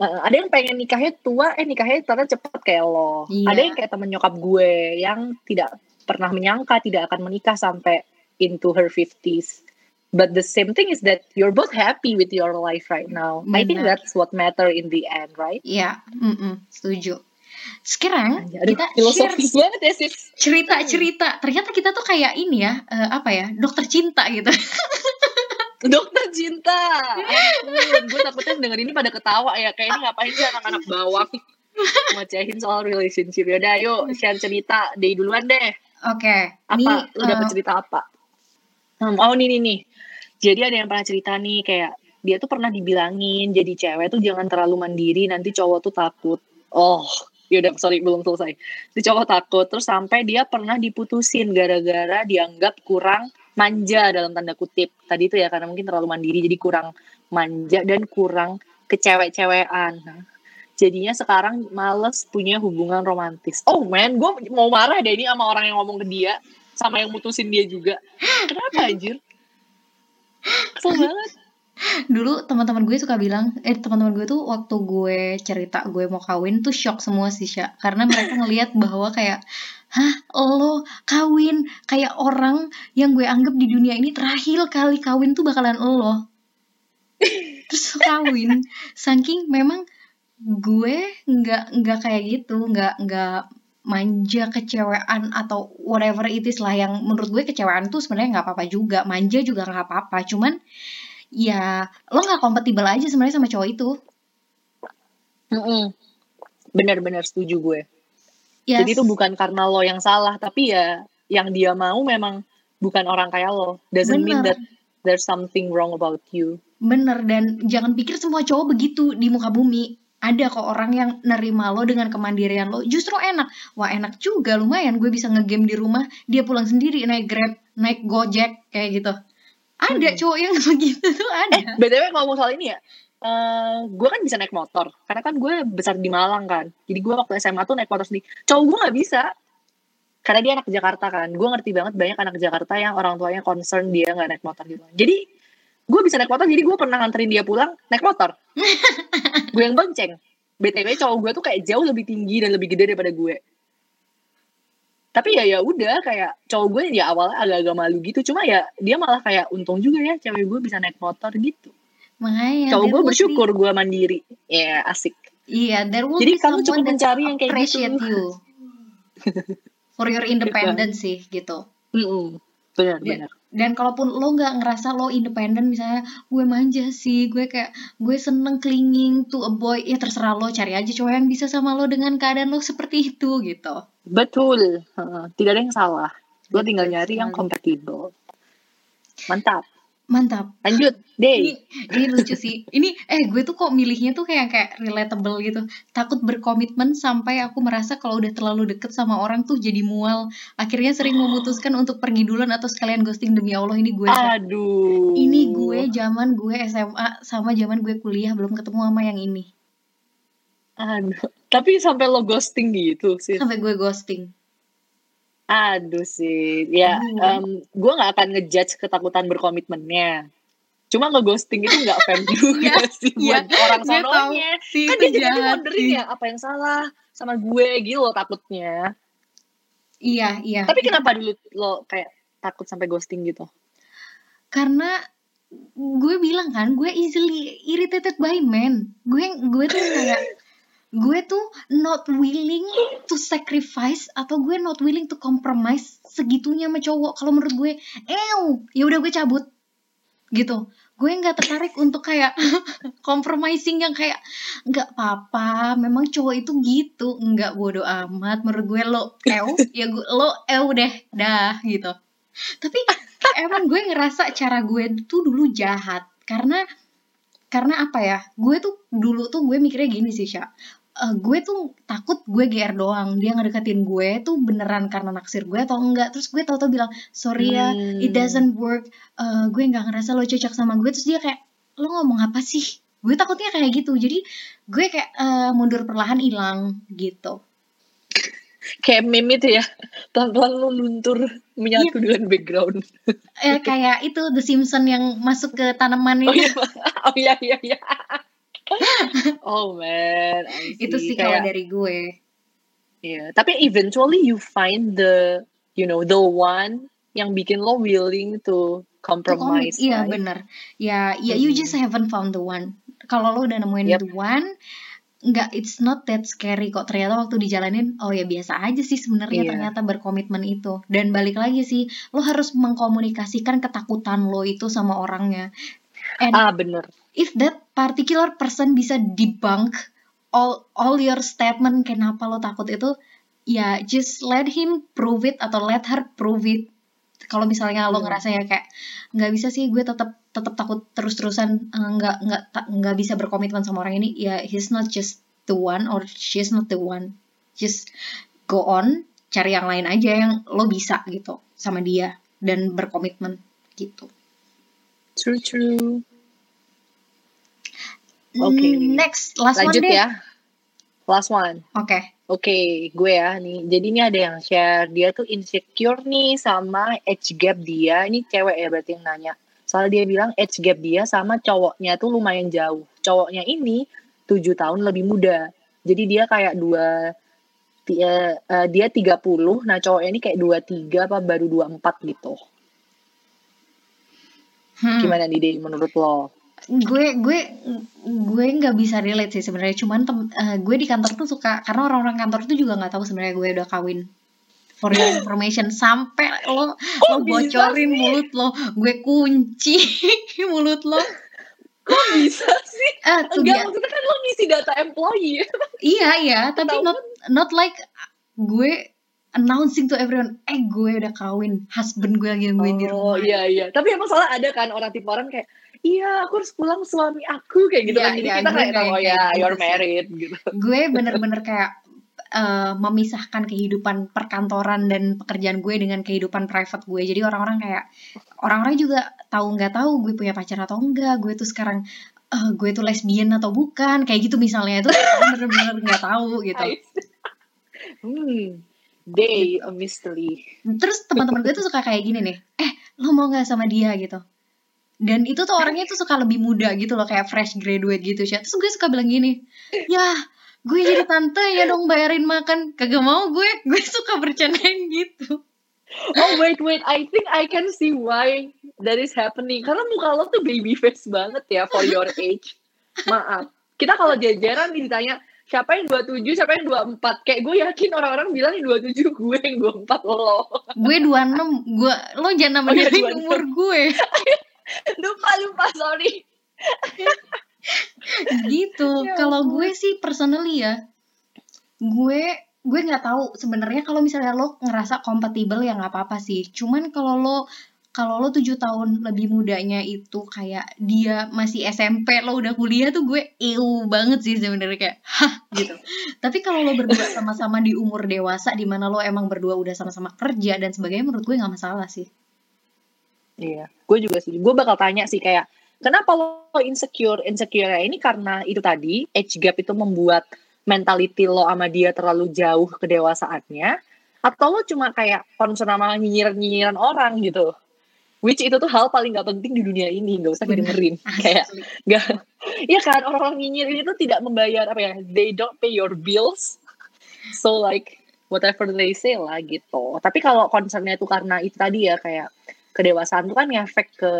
Uh, ada yang pengen nikahnya tua, eh nikahnya ternyata cepet kayak lo. Iya. Ada yang kayak temen nyokap gue yang tidak pernah menyangka tidak akan menikah sampai into her 50s. But the same thing is that you're both happy with your life right now. I think that's what matter in the end, right? Iya, mm-mm, setuju. Sekarang Aduh, kita filosofis banget ya sis. cerita-cerita. Ternyata kita tuh kayak ini ya, eh, apa ya, dokter cinta gitu. Dokter cinta. Ampun, gue takutnya denger ini pada ketawa ya. Kayak ini ngapain sih anak-anak bawang. Ngocehin soal relationship. Yaudah yuk share cerita. Dari duluan deh. Oke, apa ini lu dapet eh, cerita apa Hmm, oh nih nih nih jadi ada yang pernah cerita nih kayak dia tuh pernah dibilangin jadi cewek tuh jangan terlalu mandiri nanti cowok tuh takut oh yaudah sorry belum selesai si cowok takut terus sampai dia pernah diputusin gara-gara dianggap kurang manja dalam tanda kutip. Tadi itu ya karena mungkin terlalu mandiri jadi kurang manja dan kurang kecewek-cewekan. Nah, jadinya sekarang males punya hubungan romantis. Oh man gue mau marah deh ini sama orang yang ngomong ke dia sama yang mutusin dia juga. Kenapa anjir? Kesel banget. Dulu teman-teman gue suka bilang, eh teman-teman gue tuh waktu gue cerita gue mau kawin tuh shock semua sih Sya. Karena mereka ngelihat bahwa kayak, hah? Lo kawin. Kayak orang yang gue anggap di dunia ini terakhir kali kawin tuh bakalan lo. Terus kawin, saking memang gue nggak nggak kayak gitu, nggak nggak manja kecewean atau whatever it is lah yang menurut gue kecewean tuh sebenarnya nggak apa-apa juga, manja juga nggak apa-apa, cuman ya lo nggak kompatibel aja sebenarnya sama cowok itu. Mm-mm. bener-bener setuju gue Yes. jadi itu bukan karena lo yang salah tapi ya yang dia mau memang bukan orang kayak lo doesn't mean Bener. that there's something wrong about you Bener dan jangan pikir semua cowok begitu di muka bumi. Ada kok orang yang nerima lo dengan kemandirian lo. Justru enak. Wah enak juga lumayan gue bisa ngegame di rumah. Dia pulang sendiri naik grab, naik gojek kayak gitu. Ada Hmm. cowok yang begitu tuh ada. eh btw ngomong soal ini ya eh gue kan bisa naik motor karena kan gue besar di Malang kan. Jadi gue waktu SMA tuh naik motor sendiri. Cowok gue nggak bisa karena dia anak Jakarta kan. Gue ngerti banget banyak anak Jakarta yang orang tuanya concern dia nggak naik motor gitu. Jadi gue bisa naik motor jadi gue pernah nganterin dia pulang naik motor. Gue yang bonceng. Btw cowok gue tuh kayak jauh lebih tinggi dan lebih gede daripada gue. Tapi ya ya udah kayak cowok gue ya awalnya agak-agak malu gitu. Cuma ya dia malah kayak untung juga ya cewek gue bisa naik motor gitu Makanya. there gue bersyukur gue mandiri ya asik be- Iya, there will Jadi be kamu cukup that mencari yang kayak appreciate gitu. you. For your independence sih gitu. Mm-mm. benar Dia- benar dan kalaupun lo nggak ngerasa lo independen misalnya gue manja sih gue kayak gue seneng clinging to a boy ya terserah lo cari aja cowok yang bisa sama lo dengan keadaan lo seperti itu gitu betul tidak ada yang salah lo tinggal nyari yang sekali. compatible mantap mantap. Lanjut ini deh ini lucu sih. Ini eh gue tuh kok milihnya tuh kayak kayak relatable gitu. Takut berkomitmen sampai aku merasa kalau udah terlalu deket sama orang tuh jadi mual. Akhirnya sering memutuskan untuk pergi duluan atau sekalian ghosting. Demi Allah ini gue aduh. Ini gue zaman gue SMA sama zaman gue kuliah belum ketemu sama yang ini. Aduh, tapi sampai lo ghosting gitu sih. sampai gue ghosting Aduh sih, ya em, gue nggak akan ngejudge ketakutan berkomitmennya. Cuma nge-ghosting itu nggak fair juga sih iya, buat orang gue tahu sononya. sih Kan dia jadi wondering ya, apa yang salah sama gue gitu loh takutnya. iya iya Tapi kenapa dulu lo kayak takut sampai ghosting gitu? karena gue bilang kan gue easily irritated by men gue gue tuh kayak gue tuh not willing to sacrifice atau gue not willing to compromise segitunya sama cowok. Kalau menurut gue ew ya udah gue cabut. Gitu. Gue nggak tertarik untuk kayak compromising yang kayak nggak apa-apa memang cowok itu gitu. Nggak bodoh amat. Menurut gue lo ew ya gue lo ew deh dah gitu. Tapi emang gue ngerasa cara gue tuh dulu jahat. Karena karena apa ya? Gue tuh dulu tuh gue mikirnya gini sih Sya Eh, gue tuh takut gue GR doang. Dia ngedeketin gue tuh beneran karena naksir gue atau enggak. Terus gue tau-tau bilang sorry ya Hmm. it doesn't work. Eh, gue nggak ngerasa lo cocok sama gue. Terus dia kayak lo ngomong apa sih? Gue takutnya kayak gitu. Jadi gue kayak eh, mundur perlahan hilang gitu. Kayak meme itu ya, pelan-pelan lo luntur menyatu Iya. dengan background. eh, kayak itu The Simpson yang masuk ke tanaman Oh itu iya, oh iya iya iya. Oh man, itu sih kalau Kayak- dari gue Iya, tapi eventually you find the, you know, the one yang bikin lo willing to compromise. iya right? bener ya ya you Mhm. just haven't found the one kalau lo udah nemuin Yep. the one nggak it's not that scary kok ternyata waktu dijalanin oh ya biasa aja sih sebenarnya Iya. ternyata berkomitmen itu dan balik lagi sih lo harus mengkomunikasikan ketakutan lo itu sama orangnya and Ah bener. If that particular person bisa debunk all all your statement kenapa lo takut itu ya just let him prove it atau let her prove it kalau misalnya lo Hmm. ngerasa ya kayak nggak bisa sih gue tetap tetap takut terus-terusan eh, nggak nggak nggak bisa berkomitmen sama orang ini ya he's not just the one or she's not the one just go on cari yang lain aja yang lo bisa gitu sama dia dan berkomitmen gitu True true. Oke. next last Lanjut one deh ya. Last one. oke Oke, gue ya nih. Jadi ini ada yang share dia tuh insecure nih sama age gap dia. Ini cewek ya berarti yang nanya. Soalnya dia bilang age gap dia sama cowoknya tuh lumayan jauh. Cowoknya ini 7 tahun lebih muda. Jadi dia kayak dua dia, eh, dia 30, nah cowoknya ini kayak 23 apa baru 24 gitu. Hmm. Gimana nih Dei menurut lo? Gue gue gue nggak bisa relate sih sebenarnya. Cuman tem, eh, gue di kantor tuh suka karena orang-orang kantor tuh juga nggak tahu sebenarnya gue udah kawin. For your information sampai lo lo bisa bocorin mulut lo. Gue kunci mulut lo. Kok bisa sih? eh tuh Enggak, maksudnya kan lo ngisi data employee. iya iya tapi not not like gue announcing to everyone eh gue udah kawin. Husband gue lagi nungguin di Oh rumah. iya iya. Tapi emang salah ada kan orang tipe orang kayak iya aku harus pulang suami aku kayak gitu Iya, kan. Jadi iya, kita kayak tahu oh ya you're gitu married gitu. gue bener-bener kayak eh, memisahkan kehidupan perkantoran dan pekerjaan gue dengan kehidupan private gue. Jadi orang-orang kayak orang-orang juga tahu nggak tahu gue punya pacar atau enggak. Gue tuh sekarang eh, gue tuh lesbian atau bukan kayak gitu misalnya. Itu bener-bener nggak tahu gitu. Hmm. Day a mystery. terus teman-teman gue tuh suka kayak gini nih. Eh lo mau nggak sama dia? gitu dan itu tuh orangnya tuh suka lebih muda gitu loh kayak fresh graduate gitu sih terus gue suka bilang gini ya gue jadi tante ya dong bayarin makan kagak mau gue gue suka bercandain gitu Oh wait wait, I think I can see why that is happening. Karena muka lo tuh baby face banget ya for your age. Maaf. Kita kalau jajaran ditanya siapa yang 27, siapa yang 24. Kayak gue yakin orang-orang bilang yang 27 gue yang 24 lo. gue 26 gue lo jangan Oh iya, nambah 26. umur gue lupa lupa sorry. gitu. Ya kalau gue sih personally ya gue gue nggak tahu sebenarnya kalau misalnya lo ngerasa kompatibel ya nggak apa-apa sih. Cuman kalau lo kalau lo tujuh tahun lebih mudanya itu kayak dia masih SMP lo udah kuliah tuh gue ew banget sih sebenarnya kayak hah gitu. Tapi kalau lo berdua sama-sama di umur dewasa di mana lo emang berdua udah sama-sama kerja dan sebagainya menurut gue nggak masalah sih Iya, gue juga sih. Gue bakal tanya sih kayak, kenapa lo insecure? Insecure ini karena itu tadi, age gap itu membuat mentality lo sama dia terlalu jauh kedewasaannya atau lo cuma kayak concern sama nyinyiran-nyinyiran orang gitu? Which itu tuh hal paling gak penting di dunia ini gak usah didengerin. Kayak gak ya kan orang-orang nyinyir ini tuh tidak membayar apa ya they don't pay your bills. So like whatever they say lah gitu. Tapi kalau concernnya itu karena itu tadi ya kayak kedewasaan tuh kan ngefek ke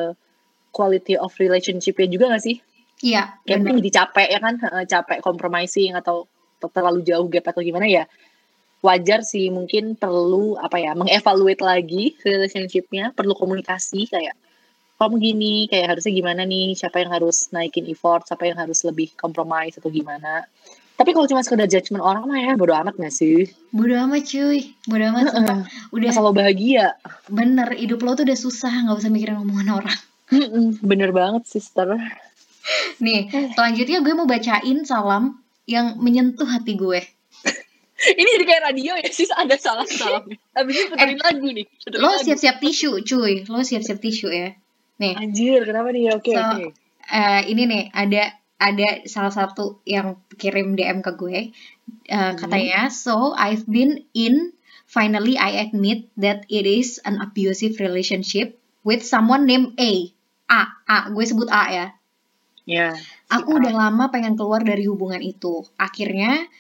quality of relationship-nya juga gak sih? Iya, kayak mungkin jadi capek ya kan? Capek compromising atau terlalu jauh gap atau gimana ya? Wajar sih mungkin perlu apa ya mengevaluate lagi relationship-nya perlu komunikasi kayak kamu gini kayak harusnya gimana nih? Siapa yang harus naikin effort siapa yang harus lebih compromise atau gimana tapi kalau cuma sekedar judgement orang mah ya bodo amat gak sih? Bodo amat cuy, bodo amat sumpah. Udah asal lo bahagia? Bener, hidup lo tuh udah susah, nggak usah mikirin omongan orang. Bener banget sister. Nih, selanjutnya gue mau bacain salam yang menyentuh hati gue. ini jadi kayak radio ya sih ada salah salamnya abis itu puterin lagu nih. Puterin Lo siap-siap tisu, cuy. Lo siap-siap tisu ya. Nih, anjir kenapa nih? Oke So, oke. eh, ini nih ada ada salah satu yang kirim DM ke gue Eh, katanya so I've been in finally I admit that it is an abusive relationship with someone named A. A A gue sebut A ya. Ya aku udah lama pengen keluar dari hubungan itu. Akhirnya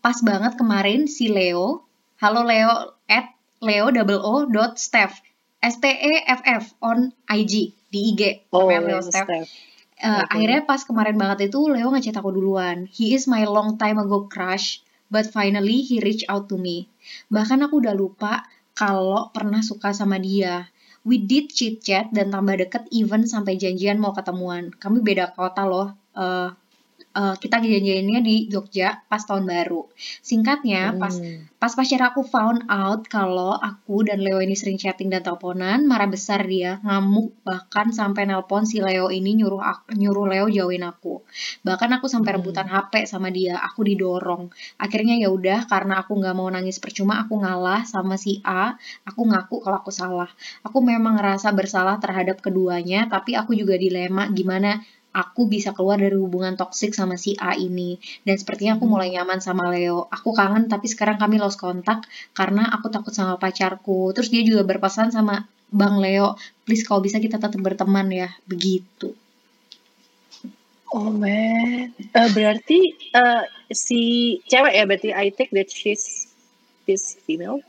pas banget kemarin si Leo halo Leo at Leo double O dot Steph. S T E F F on IG di IG oh Leo Steph. Steph. Uh. Akhirnya pas kemarin banget itu Leo ngechat aku duluan. He is my long time ago crush, but finally he reach out to me. Bahkan aku udah lupa kalau pernah suka sama dia. We did chit chat dan tambah deket even sampai janjian mau ketemuan. Kami beda kota loh. Uh, uh, kita janjiannya di Jogja pas tahun baru. Singkatnya pas Hmm. Pas pacar aku found out kalau aku dan Leo ini sering chatting dan teleponan, marah besar dia, ngamuk bahkan sampai nelpon si Leo ini nyuruh aku, nyuruh Leo jauhin aku. Bahkan aku sampai Hmm. rebutan HP sama dia, aku didorong. Akhirnya ya udah karena aku nggak mau nangis percuma, aku ngalah sama si A, aku ngaku kalau aku salah. Aku memang ngerasa bersalah terhadap keduanya, tapi aku juga dilema gimana aku bisa keluar dari hubungan toksik sama si A ini dan sepertinya aku mulai nyaman sama Leo. Aku kangen tapi sekarang kami lost kontak karena aku takut sama pacarku. Terus dia juga berpesan sama Bang Leo, please kalau bisa kita tetap berteman ya, begitu. Oh man, Eh, berarti eh, si cewek ya berarti I take that she's this female.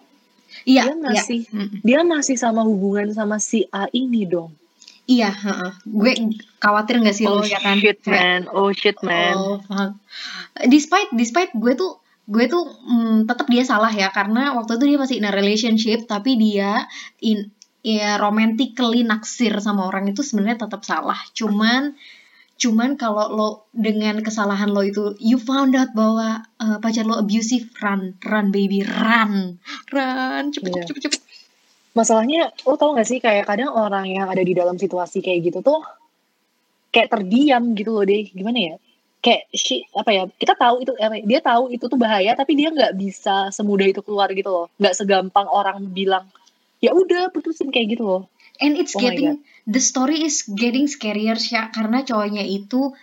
Iya, Dia iya. masih dia masih sama hubungan sama si A ini dong. Iya, heeh. Gue khawatir gak sih lo ya kan? shit man, oh shit man. Oh, fuck. Despite despite gue tuh gue tuh mm, tetap dia salah ya karena waktu itu dia masih in a relationship tapi dia in ya romantically naksir sama orang itu sebenarnya tetap salah. Cuman cuman kalau lo dengan kesalahan lo itu you found out bahwa uh, pacar lo abusive run run baby run run cepet cepet cepet cepet Masalahnya lo tau gak sih kayak kadang orang yang ada di dalam situasi kayak gitu tuh kayak terdiam gitu loh deh. Gimana ya? Kayak shi, apa ya? Kita tahu itu apa ya, dia tahu itu tuh bahaya tapi dia nggak bisa semudah itu keluar gitu loh. Nggak segampang orang bilang ya udah putusin kayak gitu loh. And it's Oh getting the story is getting scarier ya karena cowoknya itu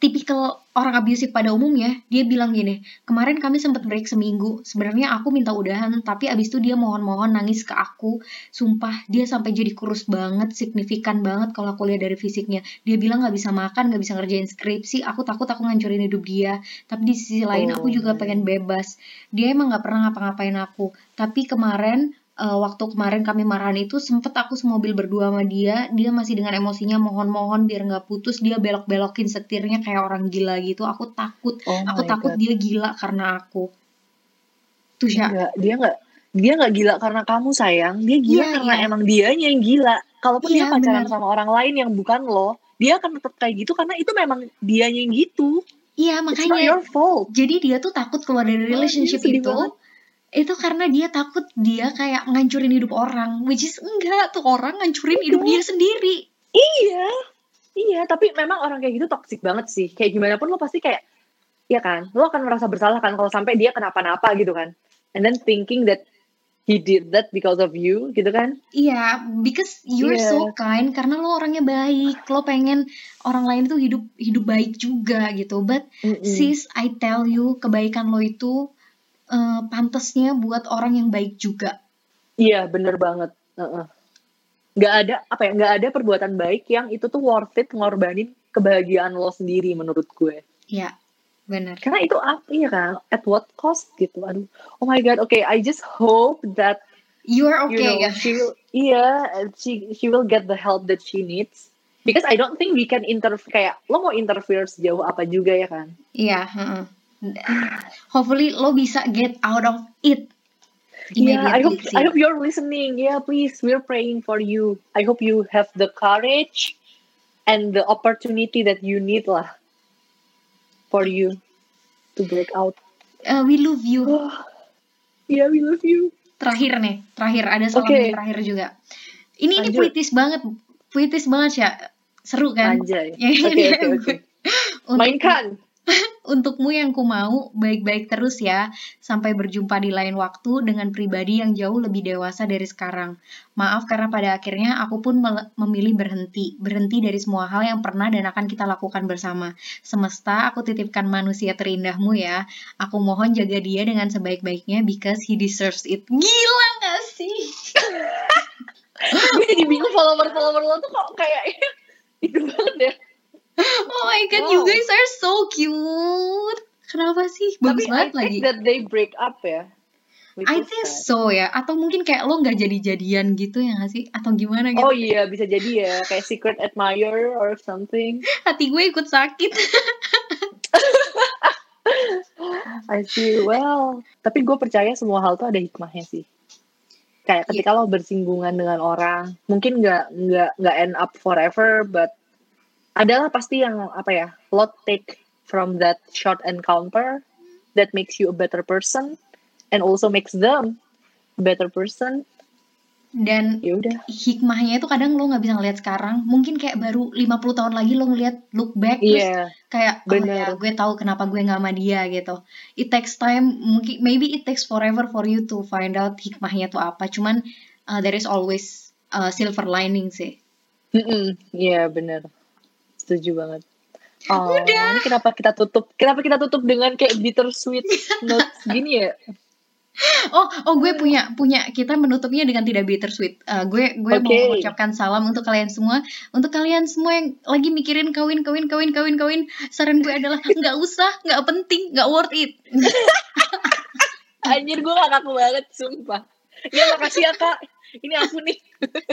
tipikal orang abusive pada umumnya. Dia bilang gini, kemarin kami sempat break seminggu. Sebenarnya aku minta udahan, tapi abis itu dia mohon-mohon nangis ke aku. Sumpah, dia sampai jadi kurus banget, signifikan banget kalau aku lihat dari fisiknya. Dia bilang nggak bisa makan, nggak bisa ngerjain skripsi. Aku takut aku ngancurin hidup dia. Tapi di sisi lain aku juga Oh. pengen bebas. Dia emang nggak pernah ngapa-ngapain aku. Tapi kemarin eh, waktu kemarin kami marahan itu sempet aku semobil berdua sama dia dia masih dengan emosinya mohon-mohon biar nggak putus dia belok-belokin setirnya kayak orang gila gitu aku takut Oh aku takut God. dia gila karena aku tuh ya Enggak, dia nggak dia nggak gila karena kamu sayang, dia gila Iya, karena iya. emang dianya yang gila. Kalaupun dia Iya, pacaran benar. sama orang lain yang bukan lo, dia akan tetap kayak gitu karena itu memang dianya yang gitu. iya It's not makanya your fault. jadi dia tuh takut keluar dari Oh, relationship sedih itu banget. Itu karena dia takut dia kayak ngancurin hidup orang which is enggak tuh orang ngancurin hidup dia sendiri Iya, iya. Tapi memang orang kayak gitu toxic banget sih. Kayak gimana pun lo pasti kayak, ya kan, lo akan merasa bersalah kan kalau sampai dia kenapa-napa gitu kan. And then thinking that he did that because of you gitu kan Iya, because you're Iya. so kind karena lo orangnya baik. Lo pengen orang lain tuh hidup hidup baik juga gitu. But Mm-mm. sis, I tell you, kebaikan lo itu eh, pantasnya buat orang yang baik juga. iya bener banget Heeh. nggak ada apa ya nggak ada perbuatan baik yang itu tuh worth it ngorbanin kebahagiaan lo sendiri menurut gue Ya, benar. karena itu apa ya kan at what cost gitu aduh oh my god okay I just hope that You are you okay know ya. she will yeah she she will get the help that she needs because I don't think we can interfere kayak lo mau interfere sejauh apa juga ya kan Iya, heeh. Hopefully lo bisa get out of it. Yeah, I hope immediately I sih. hope you're listening. Yeah, please, we're praying for you. I hope you have the courage and the opportunity that you need lah for you to break out. Eh, we love you. yeah, we love you. Terakhir nih, terakhir ada salam Oke. yang terakhir juga. Ini ini Lanjut. puitis banget, puitis banget ya. Seru kan? Anjay. Ya, Oke, ini oke, oke. Untuk- Mainkan. Untukmu yang ku mau, baik-baik terus ya. Sampai berjumpa di lain waktu dengan pribadi yang jauh lebih dewasa dari sekarang. Maaf karena pada akhirnya aku pun memilih berhenti. Berhenti dari semua hal yang pernah dan akan kita lakukan bersama. Semesta, aku titipkan manusia terindahmu ya. Aku mohon jaga dia dengan sebaik-baiknya because he deserves it. Gila gak sih? Gue jadi bingung follower-follower lo tuh kok kayak itu banget ya. Oh my god, Wow. you guys are so cute. Kenapa sih? Bagus Tapi I banget think lagi. that they break up ya. Which I think sad. so ya. Atau mungkin kayak lo nggak jadi-jadian gitu ya nggak sih? Atau gimana gitu? Oh iya, bisa jadi ya. Kayak secret admirer or something. Hati gue ikut sakit. I see. Well, tapi gue percaya semua hal tuh ada hikmahnya sih. Kayak ketika lo bersinggungan dengan orang, mungkin nggak nggak nggak end up forever, but adalah pasti yang apa ya, lo take from that short encounter that makes you a better person and also makes them a better person. Dan Ya udah. hikmahnya itu kadang lo nggak bisa ngeliat sekarang. Mungkin kayak baru 50 tahun lagi lo ngeliat look back terus Iya, kayak oh bener. ya gue tahu kenapa gue nggak sama dia gitu. It takes time, mungkin maybe it takes forever for you to find out hikmahnya tuh apa. Cuman uh, there is always uh, silver lining sih. Mm-mm. Iya bener. Setuju banget. Oh, Udah. ini kenapa kita tutup? Kenapa kita tutup dengan kayak bittersweet notes gini ya? Oh, oh gue punya punya kita menutupnya dengan tidak bittersweet. Uh, gue gue mau Oke. mengucapkan salam untuk kalian semua. Untuk kalian semua yang lagi mikirin kawin kawin kawin kawin kawin, saran gue adalah nggak usah, nggak penting, nggak worth it. Anjir gue gak kaku banget, sumpah. Ya makasih ya kak. Ini aku nih.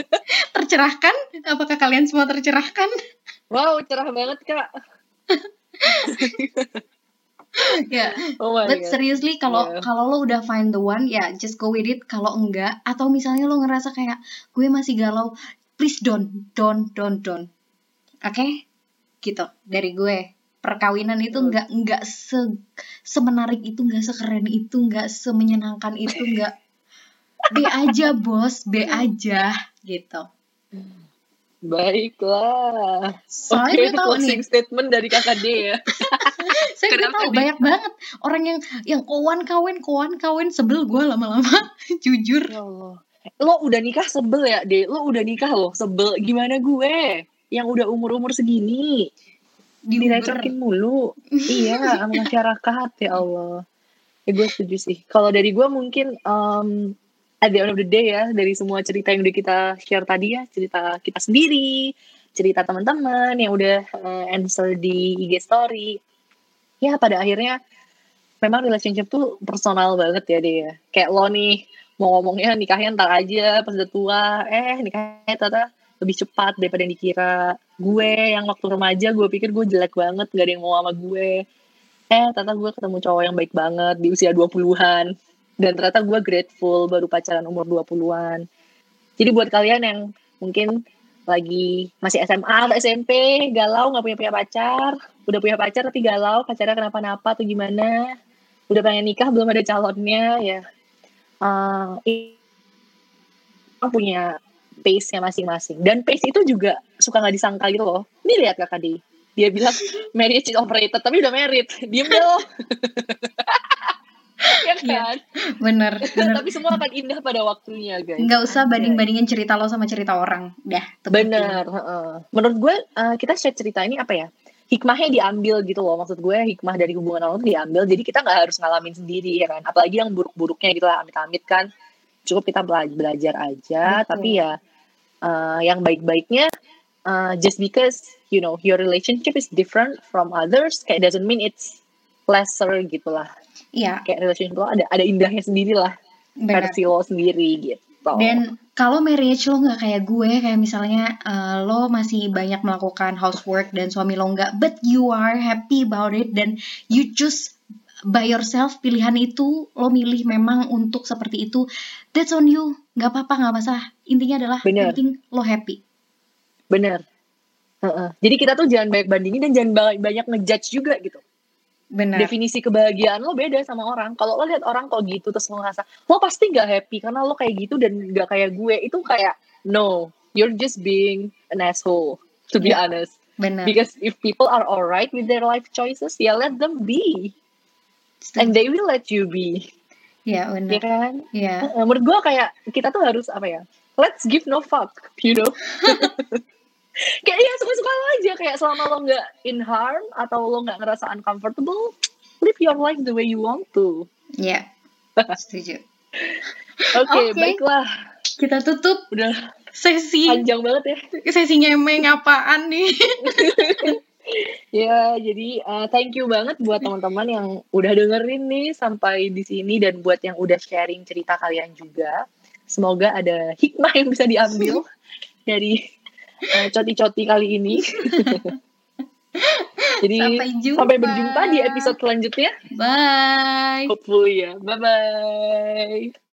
Tercerahkan? Apakah kalian semua tercerahkan? Wow, cerah banget kak. ya. Oh my But god. seriously kalau Yeah. kalau lo udah find the one ya just go with it. Kalau enggak atau misalnya lo ngerasa kayak gue masih galau, please don't don't don't don't. Oke? Gitu dari gue. Perkawinan itu Betul. enggak enggak se semenarik itu, enggak sekeren itu, enggak semenyenangkan itu, enggak B aja, Bos, B aja gitu. Baiklah. Soalnya Oke, gue tahu nih, statement dari kakak D ya. saya gue Kenapa tahu banyak banget orang yang yang kawan kawin kawan kawin sebel gue lama-lama jujur Ya Allah. Lo udah nikah sebel ya, De? Lo udah nikah loh, sebel. Gimana gue? Yang udah umur-umur segini. Direcokin mulu. iya, masyarakat. Ya Allah. Ya gue setuju sih. Kalau dari gue mungkin um, at the end of the day ya, dari semua cerita yang udah kita share tadi ya, cerita kita sendiri, cerita teman-teman yang udah uh, answer di IG story. Ya pada akhirnya memang relationship tuh personal banget ya dia. Kayak lo nih mau ngomongnya nikahnya ntar aja pas udah tua, eh nikahnya ternyata lebih cepat daripada yang dikira. Gue yang waktu remaja gue pikir gue jelek banget, gak ada yang mau sama gue. Eh ternyata gue ketemu cowok yang baik banget di usia 20-an. Dan ternyata gue grateful baru pacaran umur 20-an. Jadi buat kalian yang mungkin lagi masih SMA atau SMP, galau gak punya punya pacar, udah punya pacar tapi galau, pacarnya kenapa-napa atau gimana, udah pengen nikah belum ada calonnya ya. Uh, punya pace-nya masing-masing. Dan pace itu juga suka nggak disangka gitu loh. Ini lihat kakak di, dia bilang marriage is overrated, tapi udah married. Diem deh. ya kan? Bener, bener. Tapi semua akan indah pada waktunya, guys. Nggak usah Anjay. banding-bandingin cerita lo sama cerita orang. Dah, Bener. heeh. Menurut gue, eh, kita share cerita ini apa ya? Hikmahnya diambil gitu loh. Maksud gue hikmah dari hubungan orang itu diambil. Jadi kita nggak harus ngalamin sendiri ya kan. Apalagi yang buruk-buruknya gitu lah, amit-amit kan. Cukup kita bela- belajar aja. Betul. Tapi ya, eh, yang baik-baiknya, eh, just because, you know, your relationship is different from others, kayak doesn't mean it's lesser gitu lah. Iya, Kayak relationship lo ada, ada indahnya sendiri lah. Versi lo sendiri gitu. Dan kalau marriage lo nggak kayak gue, kayak misalnya eh, lo masih banyak melakukan housework dan suami lo nggak, but you are happy about it dan you choose by yourself pilihan itu lo milih memang untuk seperti itu, that's on you, nggak apa-apa nggak masalah. Intinya adalah Bener. penting lo happy. Bener. Heeh. Jadi kita tuh jangan banyak bandingin dan jangan ba- banyak ngejudge juga gitu. Benar. Definisi kebahagiaan lo beda sama orang. Kalau lo lihat orang kok gitu terus lo ngerasa lo pasti gak happy karena lo kayak gitu dan gak kayak gue itu kayak no, you're just being an asshole to be Yeah. honest. Benar. Because if people are alright with their life choices, ya let them be and Setuju. they will let you be, Ya ya benar. kan? Ya. Menurut gue kayak kita tuh harus apa ya? Let's give no fuck, you know? kayak ya suka-suka aja kayak selama lo nggak in harm atau lo nggak ngerasa uncomfortable, live your life the way you want to. Ya. Setuju. Oke, Oke. baiklah. Kita tutup Udah sesi panjang banget ya. sesi ngemeng apaan nih? Ya, jadi uh, thank you banget buat teman-teman yang udah dengerin nih sampai di sini dan buat yang udah sharing cerita kalian juga. Semoga ada hikmah yang bisa diambil dari coti-coti kali ini. jadi Sampai jumpa. sampai berjumpa di episode selanjutnya. Bye. Hopefully ya. Bye bye.